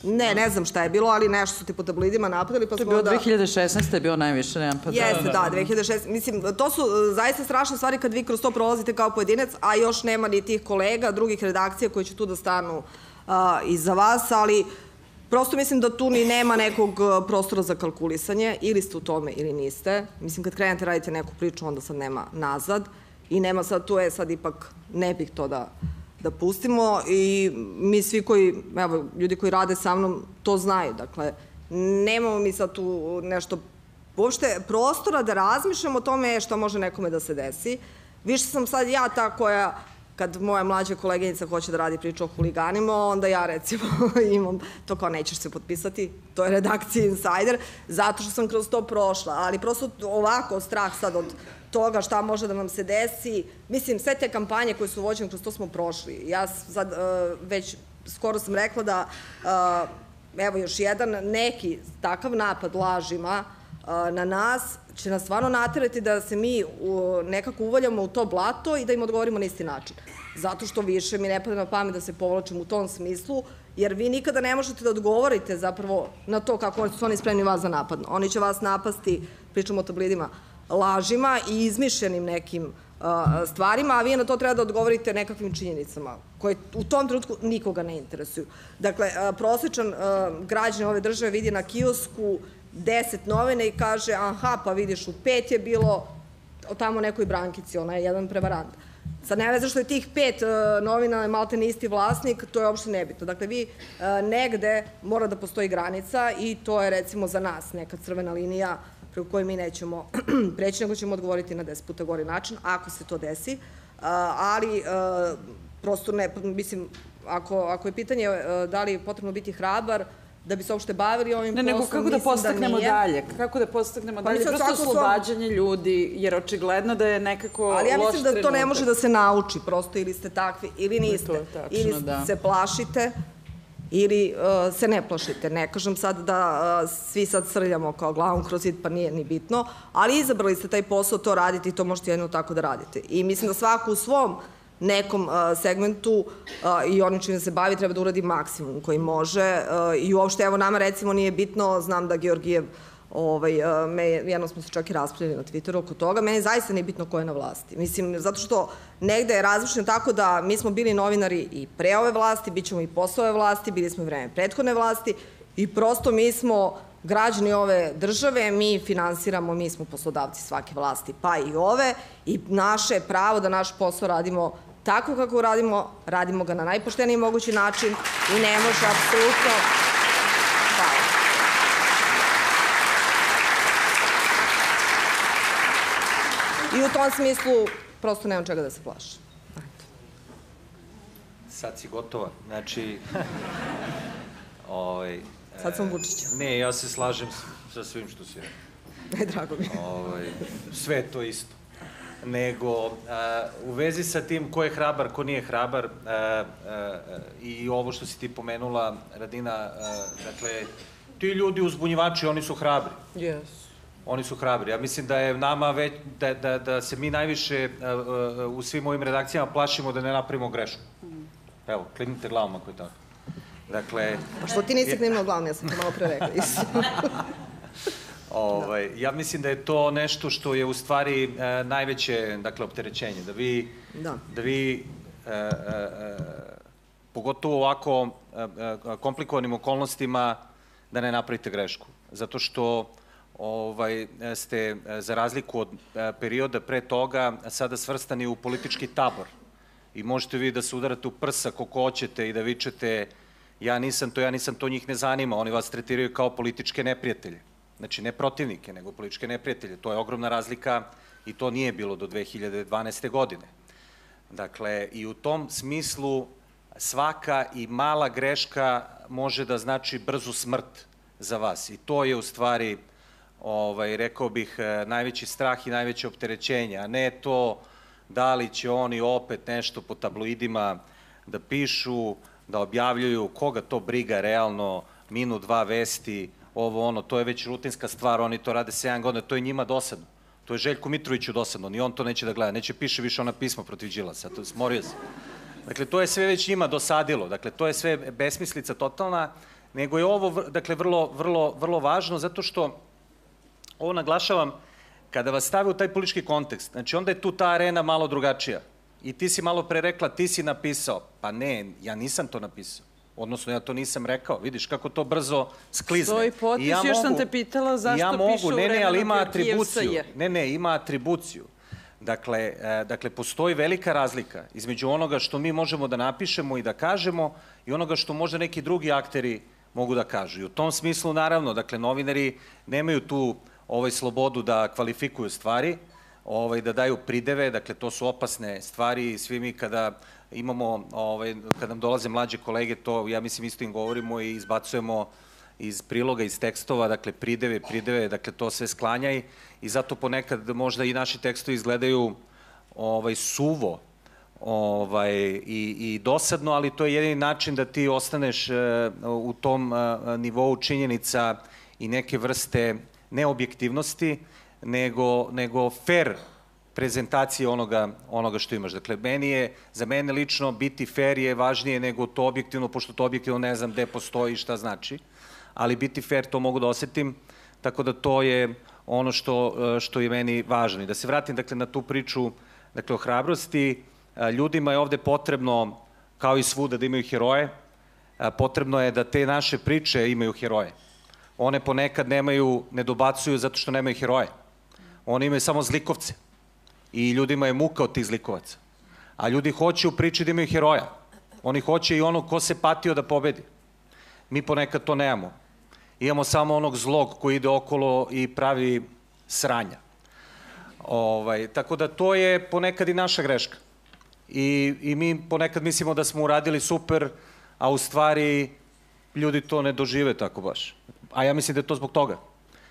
C: Ne, ne znam šta je bilo, ali nešto su ti po tablidima napadali. Pa
B: to je bilo da... 2016. je bio najviše napad.
C: Jeste, da, da, 2016. Mislim, to su zaista strašne stvari kad vi kroz to prolazite kao pojedinac, a još nema ni tih kolega, drugih redakcija koji će tu da stanu uh, iza vas, ali uh, Prosto mislim da tu ni nema nekog uh, prostora za kalkulisanje, ili ste u tome ili niste. Mislim, kad krenete radite neku priču, onda sad nema nazad i nema sad tu, je sad ipak ne bih to da, da pustimo i mi svi koji, evo, ljudi koji rade sa mnom to znaju, dakle, nemamo mi sad tu nešto uopšte prostora da razmišljamo o tome što može nekome da se desi. Više sam sad ja ta koja kad moja mlađa koleginica hoće da radi priču o huliganima, onda ja recimo imam to kao nećeš se potpisati, to je redakcija Insider, zato što sam kroz to prošla, ali prosto ovako strah sad od toga šta može da nam se desi, mislim sve te kampanje koje su vođene kroz to smo prošli. Ja sad uh, već skoro sam rekla da uh, evo još jedan neki takav napad lažima na nas će nas stvarno naterati da se mi nekako uvaljamo u to blato i da im odgovorimo na isti način. Zato što više mi ne pada na pamet da se povlačimo u tom smislu, jer vi nikada ne možete da odgovorite zapravo na to kako su oni spremni vas za napad. Oni će vas napasti, pričamo o tablidima, lažima i izmišljenim nekim stvarima, a vi na to treba da odgovorite nekakvim činjenicama koje u tom trenutku nikoga ne interesuju. Dakle, prosječan građan ove države vidi na kiosku deset novine i kaže, aha, pa vidiš, u pet je bilo o tamo nekoj brankici, ona je jedan prevarant. Sad ne veze što je tih pet uh, novina malte ne isti vlasnik, to je uopšte nebitno. Dakle, vi uh, negde mora da postoji granica i to je recimo za nas neka crvena linija preko koje mi nećemo preći, nego ćemo odgovoriti na deset puta gori način, ako se to desi. Uh, ali prosto ne, mislim, ako, ako je pitanje da li je potrebno biti hrabar, da bi se uopšte bavili ovim
B: Ne, nego
C: poslom,
B: kako da podstaknemo
C: nije.
B: dalje? Kako da podstaknemo
C: Pa
B: dalje? Prosto
C: svom-
B: oslobađanje ljudi, jer očigledno da je nekako
C: Ali ja
B: loš
C: mislim da to ne
B: trenutak.
C: može da se nauči prosto ili ste takvi ili niste.
B: Je tačno,
C: ili
B: da.
C: se plašite ili uh, se ne plašite. Ne kažem sad da uh, svi sad srljamo kao glavom kroz zid, pa nije ni bitno, ali izabrali ste taj posao, to radite i to možete jedno tako da radite. I mislim da svako u svom nekom segmentu i onim čime se bavi treba da uradi maksimum koji može i uopšte evo nama recimo nije bitno, znam da Georgijev ovaj, me, jedno smo se čak i raspravljali na Twitteru oko toga, meni zaista nije bitno ko je na vlasti. Mislim, zato što negde je različno tako da mi smo bili novinari i pre ove vlasti, bit ćemo i posle ove vlasti, bili smo i vreme prethodne vlasti i prosto mi smo građani ove države, mi finansiramo, mi smo poslodavci svake vlasti, pa i ove, i naše pravo da naš posao radimo tako kako radimo, radimo ga na najpošteniji mogući način i ne može apsolutno... Hvala. I u tom smislu prosto nemam čega da se plašim.
D: Sad si gotova. Znači, ovaj,
C: Sad sam Vučića.
D: ne, ja se slažem sa svim što si rekao.
C: Ne, drago mi.
D: Ovaj, sve je to isto. Nego, a, u vezi sa tim ko je hrabar, ko nije hrabar, a, a, i ovo što si ti pomenula, Radina, dakle, ti ljudi uzbunjivači, oni su hrabri.
B: Yes.
D: Oni su hrabri. Ja mislim da je nama već, da, da, da se mi najviše u svim ovim redakcijama plašimo da ne napravimo grešku. Evo, klimnite glavom ako je tako. Dakle,
C: Pa što ti nisi klimnuo glavom, ja sam to malo pre rekla.
D: Ovaj, ja mislim da je to nešto što je u stvari e, najveće dakle, opterećenje. Da vi,
C: Da.
D: da vi e, e, e, pogotovo u ovako e, e, komplikovanim okolnostima da ne napravite grešku. Zato što ovaj, ste e, za razliku od perioda pre toga sada svrstani u politički tabor. I možete vi da se udarate u prsa koliko hoćete i da vičete ja nisam to, ja nisam to, njih ne zanima. Oni vas tretiraju kao političke neprijatelje. Znači, ne protivnike, nego političke neprijatelje. To je ogromna razlika i to nije bilo do 2012. godine. Dakle, i u tom smislu svaka i mala greška može da znači brzu smrt za vas. I to je u stvari, ovaj, rekao bih, eh, najveći strah i najveće opterećenje, a ne to da li će oni opet nešto po tabloidima da pišu, da objavljuju, koga to briga realno, minut, dva vesti, ovo ono, to je već rutinska stvar, oni to rade 7 godina, to je njima dosadno. To je Željku Mitroviću dosadno, ni on to neće da gleda, neće piše više ona pisma protiv Đilasa, to smorio se. Dakle, to je sve već njima dosadilo, dakle, to je sve besmislica totalna, nego je ovo, dakle, vrlo, vrlo, vrlo važno, zato što, ovo naglašavam, kada vas stave u taj politički kontekst, znači onda je tu ta arena malo drugačija. I ti si malo pre rekla, ti si napisao. Pa ne, ja nisam to napisao. Odnosno, ja to nisam rekao. Vidiš kako to brzo sklizne.
B: Stoji potpis, još sam te pitala zašto
D: ja mogu,
B: u
D: ne, ne, ali ima atribuciju. Ne, ne, ima atribuciju. Dakle, e, dakle, postoji velika razlika između onoga što mi možemo da napišemo i da kažemo i onoga što možda neki drugi akteri mogu da kažu. I u tom smislu, naravno, dakle, novinari nemaju tu ovaj slobodu da kvalifikuju stvari, ovaj, da daju prideve, dakle, to su opasne stvari i svi mi kada imamo, ovaj, kada nam dolaze mlađe kolege, to, ja mislim, isto im govorimo i izbacujemo iz priloga, iz tekstova, dakle prideve, prideve, dakle to sve sklanjaj. I zato ponekad možda i naši tekstovi izgledaju ovaj, suvo ovaj, i, i dosadno, ali to je jedini način da ti ostaneš e, u tom e, nivou činjenica i neke vrste neobjektivnosti, nego, nego fair prezentacije onoga, onoga što imaš. Dakle, meni je, za mene lično biti fair je važnije nego to objektivno, pošto to objektivno ne znam gde postoji i šta znači, ali biti fair to mogu da osetim, tako da to je ono što, što je meni važno. I da se vratim dakle, na tu priču dakle, o hrabrosti, ljudima je ovde potrebno, kao i svuda, da imaju heroje, potrebno je da te naše priče imaju heroje. One ponekad nemaju, ne dobacuju zato što nemaju heroje. One imaju samo zlikovce. I ljudima je muka od tih zlikovaca. A ljudi hoće u priči da imaju heroja. Oni hoće i ono ko se patio da pobedi. Mi ponekad to nemamo. Imamo samo onog zlog koji ide okolo i pravi sranja. Ovaj, tako da to je ponekad i naša greška. I, I mi ponekad mislimo da smo uradili super, a u stvari ljudi to ne dožive tako baš. A ja mislim da je to zbog toga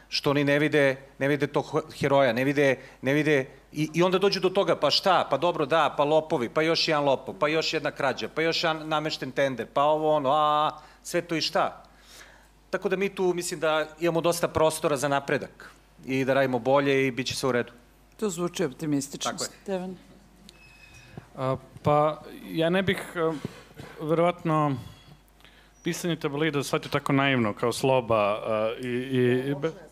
D: što oni ne vide, ne vide tog heroja, ne vide, ne vide i, i onda dođu do toga, pa šta, pa dobro da, pa lopovi, pa još jedan lopov, pa još jedna krađa, pa još jedan namešten tender, pa ovo ono, a, sve to i šta. Tako da mi tu mislim da imamo dosta prostora za napredak i da radimo bolje i bit će sve u redu.
B: To zvuči optimistično,
D: Tako je.
B: Stevan.
E: A, pa, ja ne bih, a, verovatno, pisanje tabloida shvatio tako naivno, kao sloba a, i, i, i be-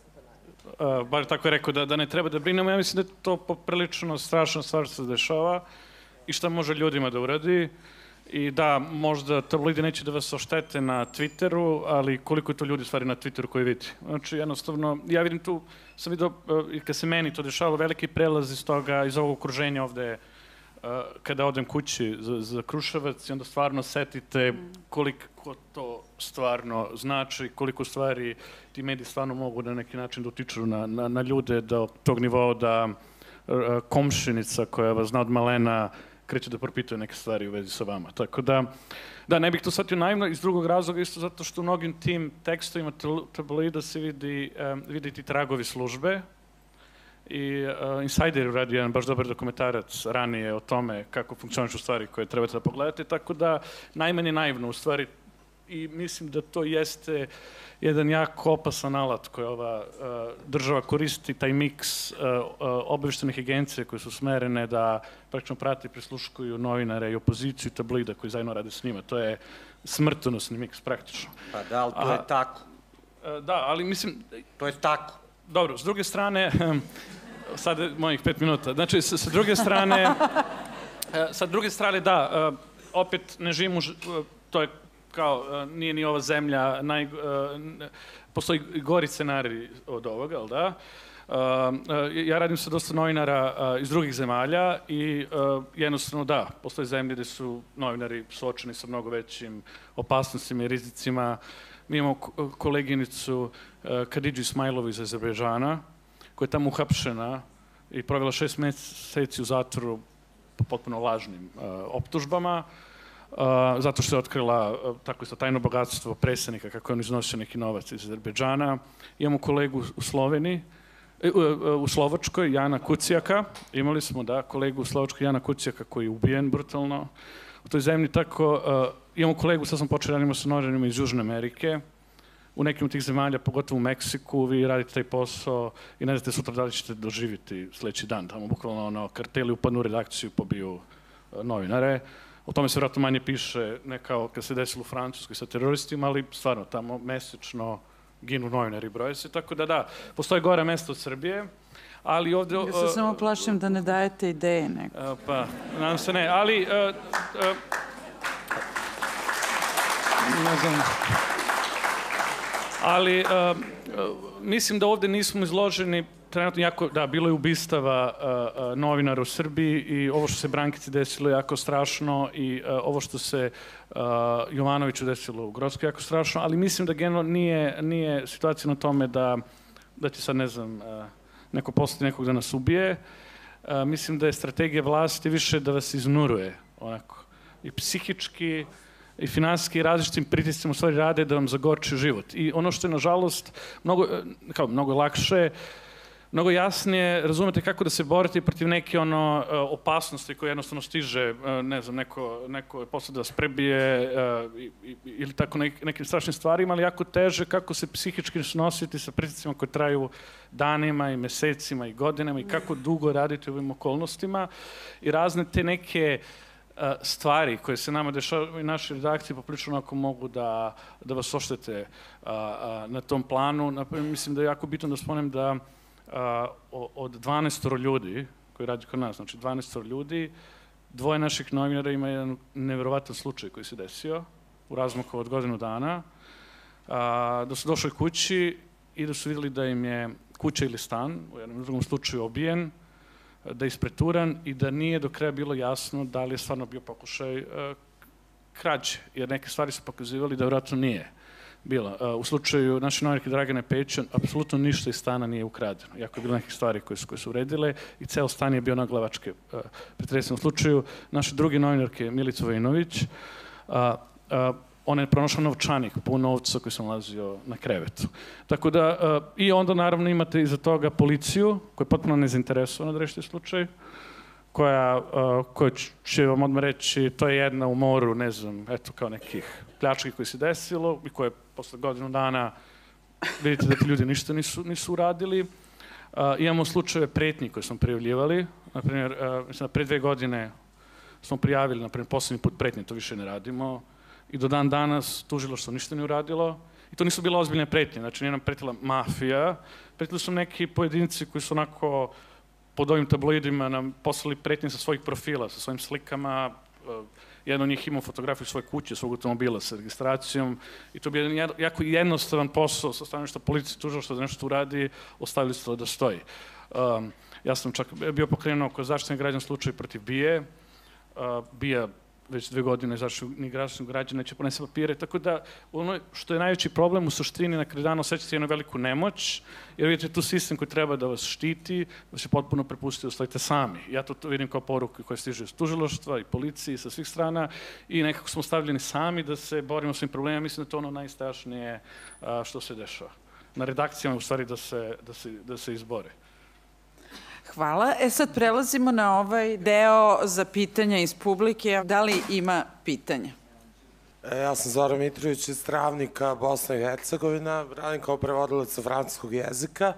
E: a, bar tako je rekao da, da ne treba da brinemo. Ja mislim da je to poprilično strašna stvar što se dešava i šta može ljudima da uradi. I da, možda tabloidi neće da vas oštete na Twitteru, ali koliko je to ljudi stvari na Twitteru koji vidi. Znači, jednostavno, ja vidim tu, sam vidio, e, i kad se meni to dešavalo, veliki prelaz iz toga, iz ovog okruženja ovde, e, kada odem kući za, za Kruševac i onda stvarno setite koliko to stvarno znači, koliko stvari ti mediji stvarno mogu na neki način da utiču na, na, na ljude do tog nivoa da e, komšinica koja vas zna od malena kreće da propituje neke stvari u vezi sa vama. Tako da, da, ne bih to shvatio naivno iz drugog razloga, isto zato što u mnogim tim tekstovima tabloida se vidi, um, vidi ti tragovi službe, i uh, Insider je uradio jedan baš dobar dokumentarac ranije o tome kako funkcionišu stvari koje trebate da pogledate, tako da najmanje naivno u stvari i mislim da to jeste jedan jako opasan alat koji ova uh, država koristi, taj miks uh, uh, obaveštenih agencije koje su smerene da praktično prate i prisluškuju novinare i opoziciju i tabloida koji zajedno rade s njima. To je smrtonosni miks praktično.
D: Pa da, ali to
E: Aha.
D: je tako.
E: Da, ali mislim,
D: To je tako.
E: Dobro, s druge strane, sad je mojih pet minuta. Znači, sa, sa druge strane, e, sa druge strane, da, e, opet ne živimo, u e, to je kao, nije ni ova zemlja, naj, postoji gori scenarij od ovoga, ali da? Ja radim sa dosta novinara iz drugih zemalja i jednostavno da, postoje zemlje gde su novinari suočeni sa mnogo većim opasnostima i rizicima. Mi imamo ko- koleginicu Kadidži Ismailovu iz Azerbejdžana, koja je tamo uhapšena i provela šest meseci u zatvoru po potpuno lažnim uh, optužbama, uh, zato što je otkrila tako isto tajno bogatstvo predsjednika kako je on iznosio neki novac iz Azerbejdžana. Imamo kolegu u Sloveniji, u, Slovačkoj, Jana Kucijaka. Imali smo, da, kolegu u Slovačkoj, Jana Kucijaka, koji je ubijen brutalno u toj zemlji. Tako, imamo kolegu, sad sam počeo radimo sa novinarima iz Južne Amerike, u nekim od tih zemalja, pogotovo u Meksiku, vi radite taj posao i ne znate sutra da li ćete doživjeti sledeći dan. Tamo bukvalno ono, karteli upadnu u redakciju, pobiju e, novinare. O tome se vratno manje piše, ne kao kad se desilo u Francuskoj sa teroristima, ali stvarno tamo mesečno ginu novinari, broje se. Tako da da, postoje gore mesto od Srbije, ali ovde...
B: Ja se
E: e,
B: samo plašim da ne dajete ideje neko.
E: e, pa, nadam se ne, ali... e, e, ne znam, ali uh, uh, mislim da ovde nismo izloženi trenutno jako, da, bilo je ubistava uh, uh, novinara u Srbiji i ovo što se Brankici desilo je jako strašno i uh, ovo što se uh, Jovanoviću desilo u Grockoj je jako strašno, ali mislim da generalno nije, nije situacija na tome da, da će sad, ne znam, uh, neko poslati nekog da nas ubije. Uh, mislim da je strategija vlasti više da vas iznuruje, onako, i psihički, i finansijski različitim pritiscima u stvari rade da vam zagorči život. I ono što je nažalost mnogo, e, kao, mnogo lakše, mnogo jasnije razumete kako da se borite protiv neke ono e, opasnosti koje jednostavno stiže, e, ne znam, neko, neko je posle da vas prebije ili tako nek, nekim strašnim stvarima, ali jako teže kako se psihički nositi sa pritiscima koje traju danima i mesecima i godinama i kako dugo raditi u ovim okolnostima i razne te neke a, stvari koje se nama dešavaju i naše redakcije poprilično onako mogu da, da vas oštete a, a, na tom planu. Mislim da je jako bitno da spomenem da od 12 ljudi koji radi kod nas, znači 12 ljudi, dvoje naših novinara ima jedan neverovatan slučaj koji se desio u razmaku od godinu dana, a, da su došli kući i da su videli da im je kuća ili stan, u jednom drugom slučaju obijen, da je ispreturan i da nije do kraja bilo jasno da li je stvarno bio pokušaj uh, krađe, jer neke stvari su pokazivali da vjerojatno nije bilo. Uh, u slučaju naše novinarke Dragane Pećan, apsolutno ništa iz stana nije ukradeno, iako je bilo nekih stvari koje su, koje su uredile i ceo stan je bio na glavačke uh, pretresene. U slučaju naše druge novinarke Milica Vojinović, on je pronašao novčanik pun novca koji se nalazio na krevetu. Tako da, uh, i onda naravno imate iza toga policiju, koja je potpuno nezainteresovana da rešite slučaj, koja, uh, koja će vam odmah reći, to je jedna u moru, ne znam, eto kao nekih pljački koji se desilo i koje posle godinu dana vidite da ti ljudi ništa nisu, nisu uradili. Uh, imamo slučajeve pretnji koje smo prijavljivali. Naprimjer, uh, mislim da pre dve godine smo prijavili, naprimjer, poslednji put pretnje, to više ne radimo. I do dan danas tužilo što ništa ne uradilo. I to nisu bile ozbiljne pretnje, znači nije nam pretila mafija, pretili su neki pojedinci koji su onako pod ovim tabloidima nam poslali pretnje sa svojih profila, sa svojim slikama, uh, jedan od njih imao fotografiju svoje kuće, svog automobila sa registracijom. I to bi jedan jako jednostavan posao sa stanovišta policije tužao što da nešto uradi, ostavili su to da stoji. Um, ja sam čak bio pokrenuo oko zaštitne građana slučaj protiv Bije, uh, Bija već dve godine zaštitnog građana građana će ponese papire, tako da ono što je najveći problem u suštini na kraju dana osjećate jednu veliku nemoć, jer vidite tu sistem koji treba da vas štiti, da se potpuno prepusti da stojite sami. Ja to, to vidim kao poruku koja stiže iz tužiloštva i policiji sa svih strana i nekako smo stavljeni sami da se borimo s ovim problemima, mislim da to ono najstrašnije što se dešava. Na redakcijama u stvari da se, da se, da se izbore.
B: Hvala. E sad prelazimo na ovaj deo za pitanja iz publike. Da li ima pitanja?
F: E, ja sam Zoran Mitrović iz Travnika, Bosna i Hercegovina. Radim kao prevodilac francuskog jezika. E,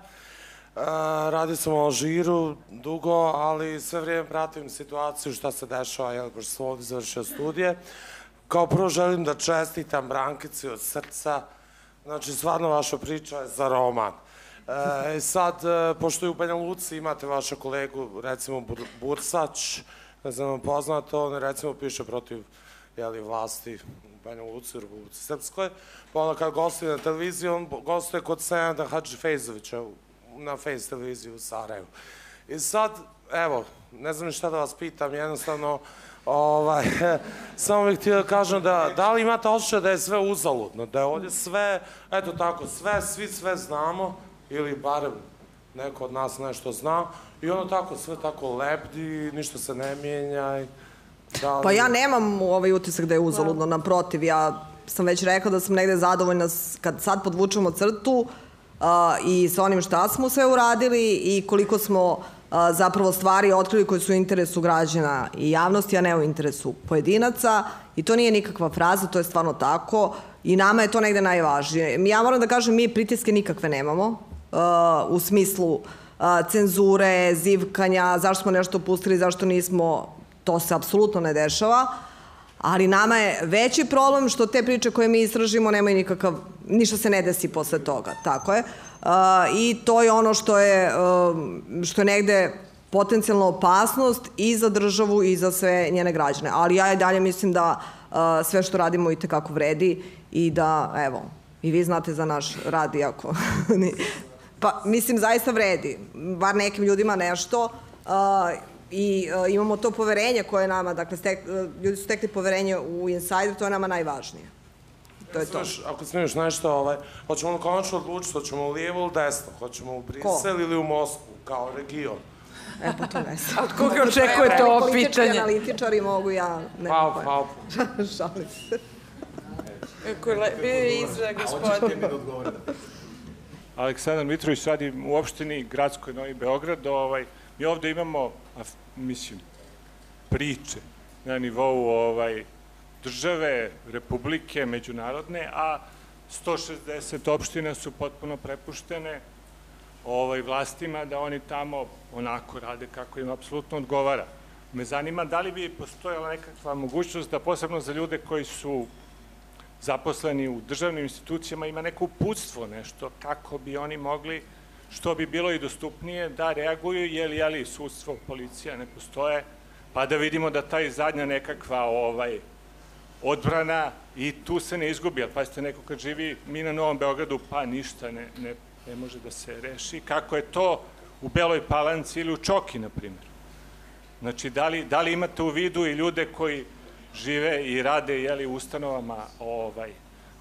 F: radio sam u Alžiru dugo, ali sve vrijeme pratim situaciju šta se dešava, jel, pošto sam ovdje završio studije. Kao prvo želim da čestitam Brankici od srca. Znači, stvarno vaša priča je za roman. E, sad, e, pošto je u Banja Luci imate vaša kolegu, recimo Bursač, ne znam, poznato, on recimo piše protiv jeli, vlasti u Banja Luci, u Republici Srpskoj, pa onda kad gostuje na televiziji, on gostuje kod Senada Hadži Fejzovića na Fejz televiziji u Sarajevu. I sad, evo, ne znam šta da vas pitam, jednostavno, ovaj, samo bih htio da kažem da, da li imate osjećaj da je sve uzaludno, da je ovdje sve, eto tako, sve, svi sve znamo, ili barem neko od nas nešto zna i ono tako, sve tako lebdi, ništa se ne mijenja.
C: Da li... Pa ja nemam ovaj utisak da je uzaludno, naprotiv, ja sam već rekla da sam negde zadovoljna kad sad podvučemo crtu uh, i sa onim šta smo sve uradili i koliko smo uh, zapravo stvari otkrili koje su u interesu građana i javnosti, a ne u interesu pojedinaca i to nije nikakva fraza, to je stvarno tako i nama je to negde najvažnije. Ja moram da kažem, mi pritiske nikakve nemamo, u smislu cenzure, zivkanja, zašto smo nešto pustili, zašto nismo, to se apsolutno ne dešava. Ali nama je veći problem što te priče koje mi istražimo nemaju nikakav, ništa se ne desi posle toga, tako je. I to je ono što je, što je negde potencijalna opasnost i za državu i za sve njene građane. Ali ja i dalje mislim da sve što radimo i tekako vredi i da, evo, i vi znate za naš rad, iako Pa, mislim, zaista vredi. Bar nekim ljudima nešto. Uh, I uh, imamo to poverenje koje nama, dakle, stek, uh, ljudi su stekli poverenje u Insider, to je nama najvažnije. To je to.
F: Ako smiješ nešto, ovaj, hoćemo konačno odlučiti, hoćemo u lijevo ili desno, hoćemo u Brisel ili u Moskvu, kao region.
C: E, pa to ne znam.
B: Od koga očekujete ovo pitanje? Politički
C: analitičari mogu ja...
F: Ne, pa, pa.
C: Šalim se.
B: Bio je izra, gospodin.
G: Aleksandar Mitrović radi u opštini Gradskoj Novi Beograd. Ovaj, mi ovde imamo, mislim, priče na nivou ovaj, države, republike, međunarodne, a 160 opština su potpuno prepuštene ovaj, vlastima da oni tamo onako rade kako im apsolutno odgovara. Me zanima da li bi postojala nekakva mogućnost da posebno za ljude koji su zaposleni u državnim institucijama ima neko uputstvo, nešto, kako bi oni mogli, što bi bilo i dostupnije, da reaguju, je li sudstvo, policija ne postoje, pa da vidimo da taj zadnja nekakva ovaj, odbrana i tu se ne izgubi, ali pazite, neko kad živi mi na Novom Beogradu, pa ništa ne, ne, ne može da se reši, kako je to u Beloj Palanci ili u Čoki, na primjer. Znači, da li, da li imate u vidu i ljude koji žive i rade jeli, u ustanovama ovaj,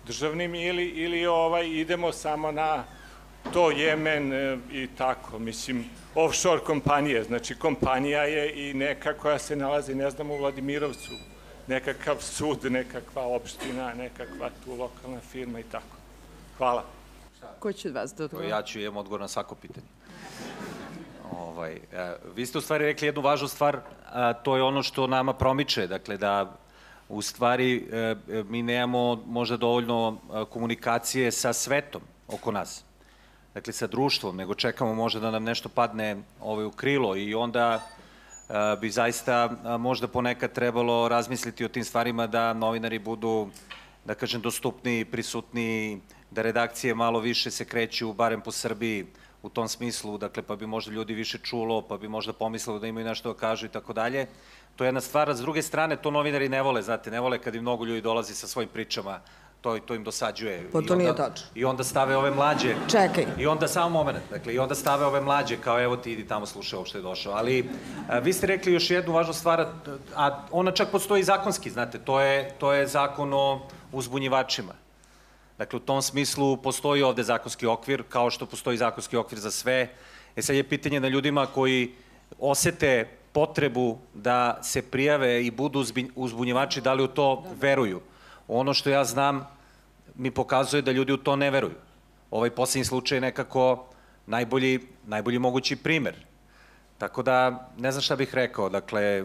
G: državnim ili, ili ovaj, idemo samo na to Jemen e, i tako, mislim, offshore kompanije, znači kompanija je i neka koja se nalazi, ne znam, u Vladimirovcu, nekakav sud, nekakva opština, nekakva tu lokalna firma i tako. Hvala.
B: Ko će od vas da odgovori?
D: Ja ću imam odgovor na svako pitanje. Ovaj, e, vi ste u stvari rekli jednu važnu stvar, a to je ono što nama promiče, dakle da u stvari e, mi nemamo možda dovoljno e, komunikacije sa svetom oko nas, dakle sa društvom, nego čekamo možda da nam nešto padne ovaj, u krilo i onda e, bi zaista možda ponekad trebalo razmisliti o tim stvarima da novinari budu, da kažem, dostupni, prisutni, da redakcije malo više se kreću, barem po Srbiji, u tom smislu, dakle, pa bi možda ljudi više čulo, pa bi možda pomislilo da imaju nešto da kažu i tako dalje. To je jedna stvar, a s druge strane, to novinari ne vole, znate, ne vole kad im mnogo ljudi dolazi sa svojim pričama, to, to im dosađuje.
C: Pa to
D: onda-
C: nije tačno.
D: I onda stave ove mlađe.
C: Čekaj.
D: I onda samo moment, dakle, i onda stave ove mlađe kao evo ti idi tamo slušaj uopšte je došao. Ali a, vi ste rekli još jednu važnu stvar, a- ona čak postoji zakonski, znate, to je, to je zakon o uzbunjivačima. Dakle, u tom smislu postoji ovde zakonski okvir, kao što postoji zakonski okvir za sve. E sad je pitanje na ljudima koji osete potrebu da se prijave i budu uzbunjivači, da li u to veruju. Ono što ja znam mi pokazuje da ljudi u to ne veruju. Ovaj poslednji slučaj je nekako najbolji, najbolji mogući primer. Tako da, ne znam šta bih rekao, dakle,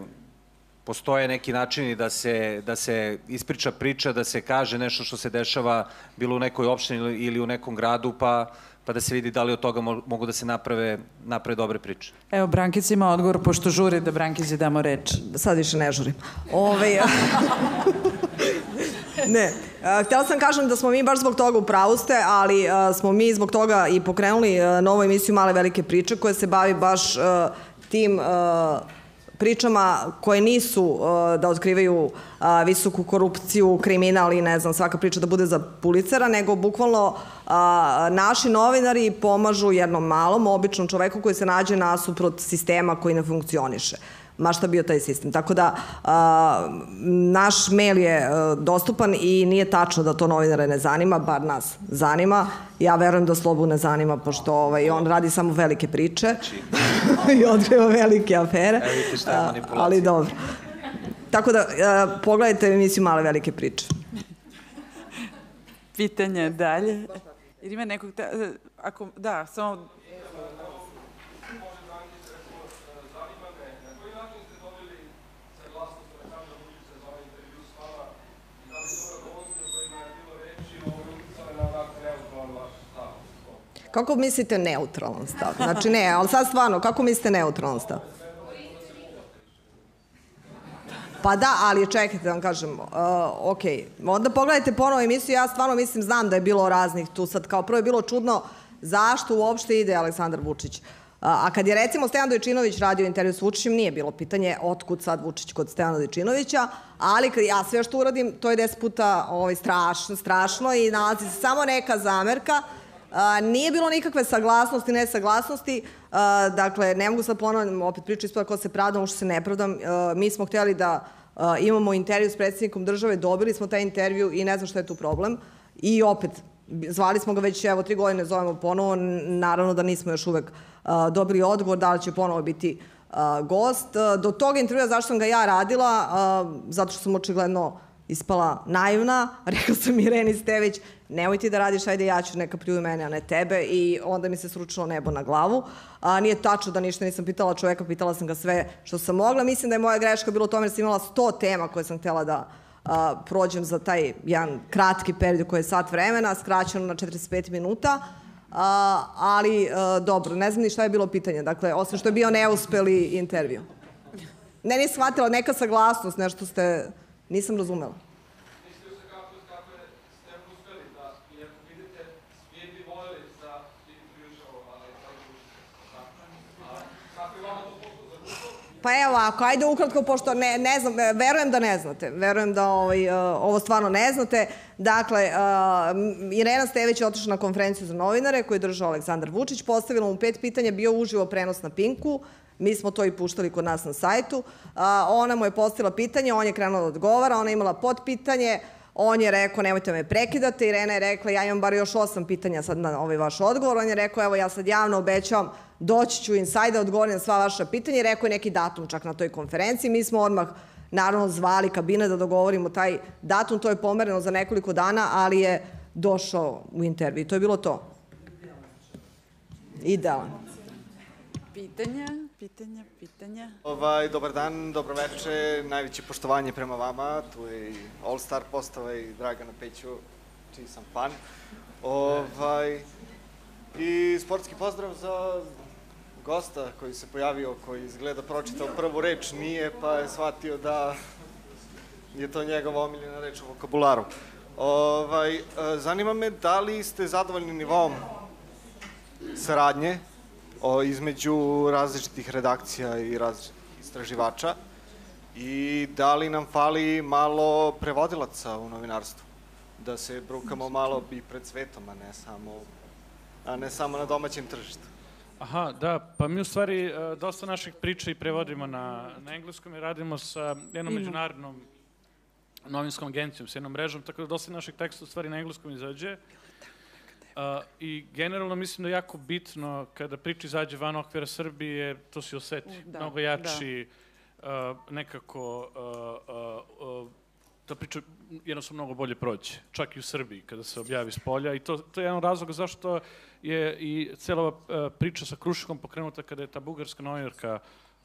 D: postoje neki načini da se, da se ispriča priča, da se kaže nešto što se dešava bilo u nekoj opštini ili- u nekom gradu, pa, pa da se vidi da li od toga mo- mogu da se naprave, naprave dobre priče.
B: Evo, Brankica ima odgovor, pošto žuri da Brankici damo reč.
C: Sad više ne žurim. Ove, ne, a, htjela sam kažem da smo mi baš zbog toga u pravu ste, ali a, smo mi zbog toga i pokrenuli a, novu emisiju Male velike priče koja se bavi baš a, tim a, pričama koje nisu a, da otkrivaju a, visoku korupciju, kriminal i ne znam, svaka priča da bude za pulicera, nego bukvalno a, naši novinari pomažu jednom malom, običnom čoveku koji se nađe nasuprot sistema koji ne funkcioniše ma šta bio taj sistem. Tako da a, naš mail je a, dostupan i nije tačno da to novinare ne zanima, bar nas zanima. Ja verujem da Slobu ne zanima, pošto ovaj, on radi samo velike priče i otkriva velike afere.
D: Evo vidite šta je
C: A,
D: manipulacija.
C: Ali dobro. Tako da, a, pogledajte emisiju Male velike priče.
B: Pitanje dalje. Jer ima nekog... Ta, ako, da, samo...
C: Kako mislite neutralan stav? Znači ne, ali sad stvarno, kako mislite neutralan stav? Pa da, ali čekajte da vam kažem, uh, ok, onda pogledajte ponovo emisiju, ja stvarno mislim, znam da je bilo raznih tu sad, kao prvo je bilo čudno zašto uopšte ide Aleksandar Vučić. A kad je recimo Stejan Dojčinović radio intervju s Vučićem, nije bilo pitanje otkud sad Vučić kod Stejana Dojčinovića, ali kad ja sve što uradim, to je deset puta ovaj, strašno, strašno i nalazi se samo neka zamerka, A, nije bilo nikakve saglasnosti, nesaglasnosti, dakle, ne mogu sad ponavljam, opet priču ispada ko se pravdam, ušto se ne pravdam. Mi smo htjeli da imamo intervju s predsjednikom države, dobili smo taj intervju i ne znam šta je tu problem. I opet, zvali smo ga već, evo, tri godine zovemo ponovo, naravno da nismo još uvek dobili odgovor da li će ponovo biti gost. Do toga intervjua zašto sam ga ja radila, zato što sam očigledno ispala naivna, rekla sam Ireni Stević, nemoj ti da radiš, ajde ja ću neka pljuju mene, a ne tebe i onda mi se sručilo nebo na glavu. A, nije tačno da ništa nisam pitala čoveka, pitala sam ga sve što sam mogla. Mislim da je moja greška bilo u tome jer sam imala 100 tema koje sam htjela da a, prođem za taj jedan kratki period koji je sat vremena, skraćeno na 45 minuta. A, ali a, dobro, ne znam ni šta je bilo pitanje, dakle, osim što je bio neuspeli intervju. Ne, nisam shvatila, neka saglasnost, nešto ste, nisam razumela. Pa evo, ako ajde ukratko, pošto ne, ne znam, e, verujem da ne znate, verujem da ovaj, uh, ovo stvarno ne znate. Dakle, uh, Irena Stević je otišla na konferenciju za novinare koju je držao Aleksandar Vučić, postavila mu pet pitanja, bio uživo prenos na Pinku, mi smo to i puštali kod nas na sajtu. Uh, ona mu je postavila pitanje, on je krenuo da odgovara, ona je imala potpitanje, On je rekao, nemojte me prekidate. Irena je rekla, ja imam bar još osam pitanja sad na ovaj vaš odgovor. On je rekao, evo ja sad javno obećavam, doći ću inside da odgovorim na sva vaša pitanja. Rekao je neki datum čak na toj konferenciji. Mi smo odmah naravno zvali kabine da dogovorimo taj datum, to je pomereno za nekoliko dana, ali je došao u intervju. To je bilo to. Idealan.
B: Pitanja, pitanja, pitanja.
H: Ovaj, dobar dan, dobro veče, najveće poštovanje prema vama, tu je i All Star postava i Dragana Peću, čiji sam fan. Ovaj, I sportski pozdrav za gosta koji se pojavio, koji izgleda pročitao prvu reč, nije, pa je shvatio da je to njegova omiljena reč u vokabularu. Ovaj, zanima me da li ste zadovoljni nivom saradnje o, između različitih redakcija i različitih istraživača i da li nam fali malo prevodilaca u novinarstvu? Da se brukamo malo i pred svetom, a ne samo, a ne samo na domaćem tržištu.
E: Aha, da, pa mi u stvari e, dosta naših priča i prevodimo na, na engleskom i radimo sa jednom međunarodnom novinskom agencijom, sa jednom mrežom, tako da dosta naših teksta u stvari na engleskom izađe. Uh, I generalno mislim da je jako bitno kada priča izađe van okvira Srbije, to se oseti.
B: Da,
E: Mnogo jači, uh, nekako uh, uh, uh, ta priča jednostavno mnogo bolje prođe, čak i u Srbiji kada se objavi s polja. I to, to je jedan razlog zašto je i cela ova uh, priča sa Krušikom pokrenuta kada je ta bugarska novinarka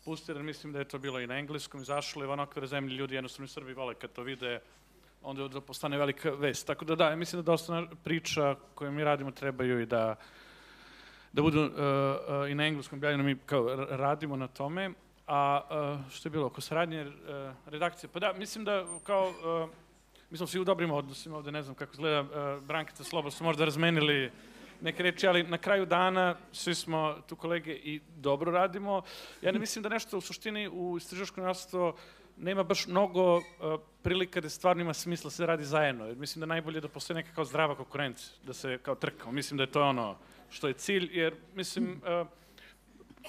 E: pustila, mislim da je to bilo i na engleskom, izašlo je van okvira zemlje, ljudi jednostavno u Srbiji vole kad to vide, onda da postane velika vest. Tako da da, mislim da dosta priča koje mi radimo trebaju i da da budu uh, uh, i na engleskom objavljeno, mi kao radimo na tome. A uh, što je bilo oko saradnje uh, redakcije? Pa da, mislim da kao, uh, mi smo svi u dobrim odnosima ovde, ne znam kako izgleda, uh, Brankita Slobo su možda razmenili neke reči, ali na kraju dana svi smo tu kolege i dobro radimo. Ja ne mislim da nešto u suštini u istraživačkom nastavstvu nema baš mnogo uh, prilika da stvarno ima smisla da se radi zajedno. Jer mislim da najbolje da postoji neka kao zdrava konkurencija, da se kao trkamo. Mislim da je to ono što je cilj, jer mislim uh,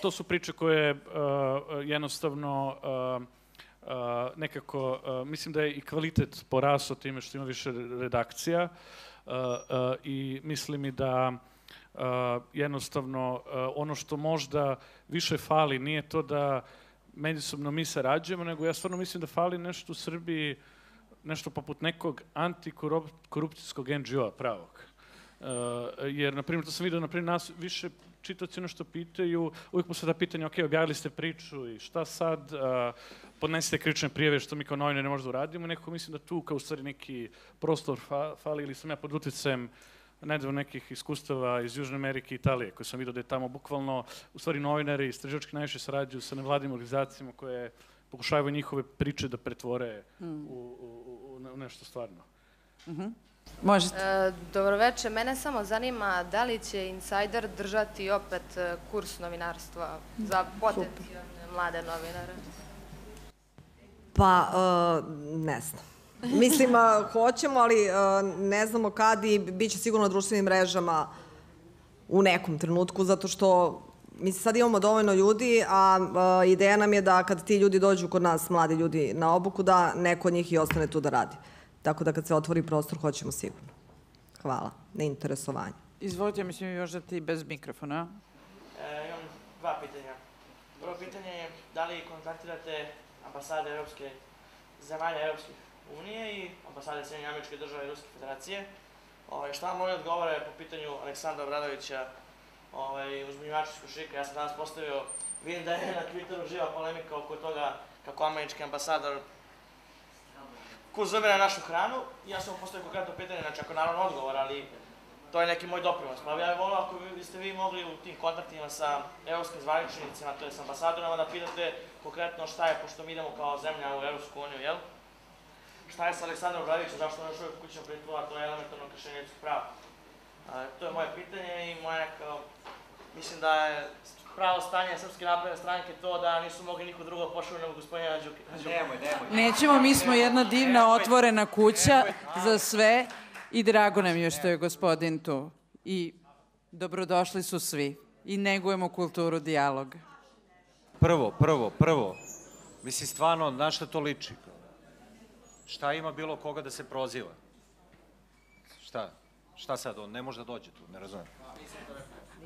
E: to su priče koje uh, jednostavno nekako, mislim da je i kvalitet porasao time što ima više redakcija i mislim i da jednostavno ono što možda više fali nije to da međusobno mi sarađujemo, nego ja stvarno mislim da fali nešto u Srbiji, nešto poput nekog antikorupcijskog NGO-a pravog. Uh, jer, na primjer, to sam vidio, na primjer, nas više čitaoci ono što pitaju, uvijek se da pitanje, ok, objavili ste priču i šta sad, uh, podnesite krične prijeve što mi kao novinari ne možda uradimo, nekako mislim da tu kao u stvari neki prostor fa, fali ili sam ja pod uticajem nedavno nekih iskustava iz Južne Amerike i Italije, koje sam vidio da je tamo bukvalno, u stvari novinari i istraživački najviše sarađuju sa nevladim organizacijama koje pokušavaju njihove priče da pretvore mm. u, u, u, u nešto stvarno.
B: Mm -hmm. Možete.
I: E, dobroveče, mene samo zanima da li će Insider držati opet e, kurs novinarstva za potencijalne mlade novinare?
C: Pa, uh, ne znam. Mislim, hoćemo, ali ne znamo kad i bit će sigurno na društvenim mrežama u nekom trenutku, zato što mi sad imamo dovoljno ljudi, a ideja nam je da kad ti ljudi dođu kod nas, mladi ljudi, na obuku, da neko od njih i ostane tu da radi. Tako da kad se otvori prostor, hoćemo sigurno. Hvala na interesovanju.
B: Izvolite, mislim još da ti bez mikrofona.
J: E, imam dva pitanja. Prvo pitanje je da li kontaktirate ambasade Europske, zemalja Europske unije i ambasade Sjedinje američke države i Ruske federacije. Ovaj, šta vam oni odgovore po pitanju Aleksandra Obradovića ovaj, uzbunjivača iz Krušika? Ja sam danas postavio, vidim da je na Twitteru živa polemika oko toga kako američki ambasador ko zabira našu hranu. Ja sam postavio konkretno pitanje, znači ako naravno odgovor, ali to je neki moj doprinos. Pa ja bih volio ako biste vi mogli u tim kontaktima sa evropskim zvaničnicima, to je sa ambasadorama, da pitate konkretno šta je, pošto mi idemo kao zemlja u Evropsku uniju, jel? Šta je sa Aleksandrom Bradićem, zašto on još uvijek kućnom pritvoru, a to je elementarno kršenje ljudskih prava? A, to je moje pitanje i moja neka, mislim da je pravo stanje Srpske napredne stranke to da nisu mogli niko drugo pošao nego gospodina Đukića.
B: Nemoj, nemoj. Nećemo, mi smo jedna divna otvorena kuća za sve i drago nam je što je gospodin tu. I dobrodošli su svi. I negujemo kulturu dijaloga.
D: Prvo, prvo, prvo. Mislim, stvarno, na šta to liči? Šta ima bilo koga da se proziva? Šta? Šta sad, on ne može da dođe tu, ne razumem.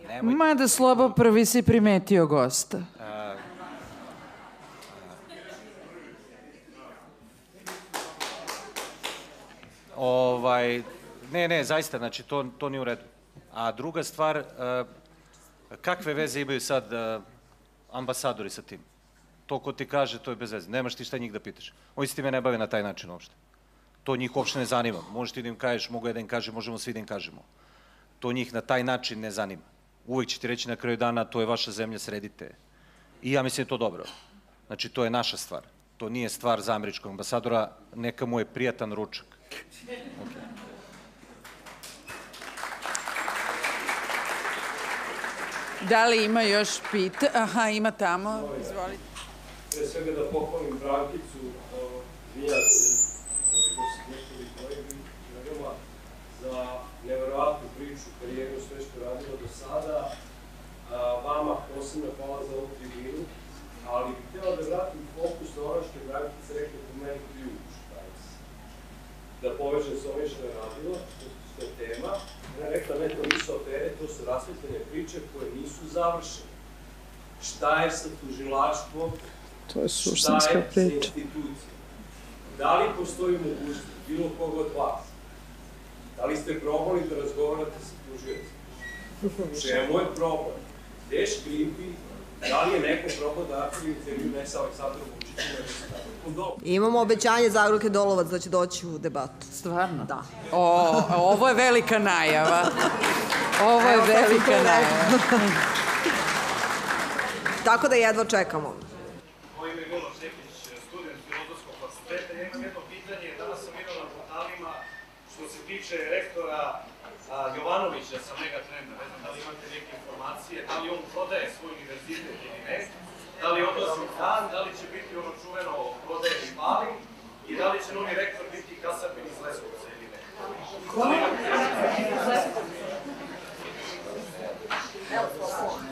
B: Nemojte. Mada slobo prvi si primetio gosta. A,
D: ovaj, ne, ne, zaista, znači, to, to nije u redu. A druga stvar, e, kakve veze imaju sad ambasadori sa tim? To ko ti kaže, to je bez veze. Nemaš ti šta njih da pitaš. Oni se time ne bave na taj način uopšte. To njih uopšte ne zanima. Možeš ti da im kažeš, mogu ja da im kažem, možemo svi da im kažemo. To njih na taj način ne zanima. Uvijek će ti reći na kraju dana, to je vaša zemlja, sredite. I ja mislim da je to dobro. Znači, to je naša stvar. To nije stvar za američkog ambasadora, neka mu je prijatan ručak. Okay.
B: Da li ima još pita? Aha, ima tamo. Izvolite.
K: Pre svega da pohvalim Brankicu, Mijate, za neverovatnu priču, karijeru, sve što radila do sada. Vama posebno hvala za ovu tribinu, ali bih htjela da vratim fokus na ono što je Brankica rekla po meni ključ danas. Da povežem sa ovim što je radila, što je tema. Ona je rekla, ne, to nisu afere, to su rasvetljene priče koje nisu završene. Šta je sa tužilaštvom?
B: To je suštinska priča.
K: Da li postoji mogućnost bilo koga od vas Da li ste probali da razgovarate sa tužiocima? Čemu je problem? Gde je škripi? Da li je neko probao da aktivni intervju ne sa Aleksandrom Vučićem,
C: Imamo obećanje Zagorke Dolovac da će doći u debatu.
B: Stvarno?
C: Da.
B: O, ovo je velika najava. Ovo je
C: Evo,
B: velika najava.
C: Tako da jedva čekamo.
L: Moje ime je Miloš Šekić, student filozofskog fakulteta. Ja imam jedno pitanje, danas sam vidio na portalima što se tiče rektora Jovanovića sa Megatrenda. Ne znam da li imate neke informacije, da li on prodaje svoj univerzitet ili ne, da li odlazi u dan, da li će biti ono čuveno prodaje i pali i da li će novi rektor biti kasapin iz Leskovca ili ne. Da li imate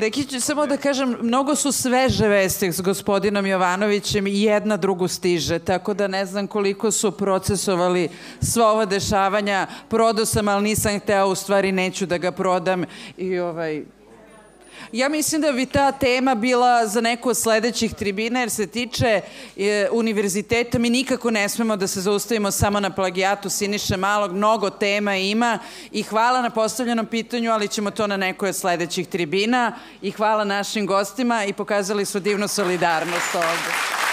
B: Neki ću samo da kažem, mnogo su sveže vesti s gospodinom Jovanovićem i jedna drugu stiže, tako da ne znam koliko su procesovali sva ova dešavanja. Prodao sam, ali nisam hteo, u stvari neću da ga prodam i ovaj, Ja mislim da bi ta tema bila za neku od sledećih tribina, jer se tiče e, univerziteta. Mi nikako ne smemo da se zaustavimo samo na plagijatu Siniše Malog. Mnogo tema ima i hvala na postavljenom pitanju, ali ćemo to na nekoj od sledećih tribina. I hvala našim gostima i pokazali su divnu solidarnost ovde.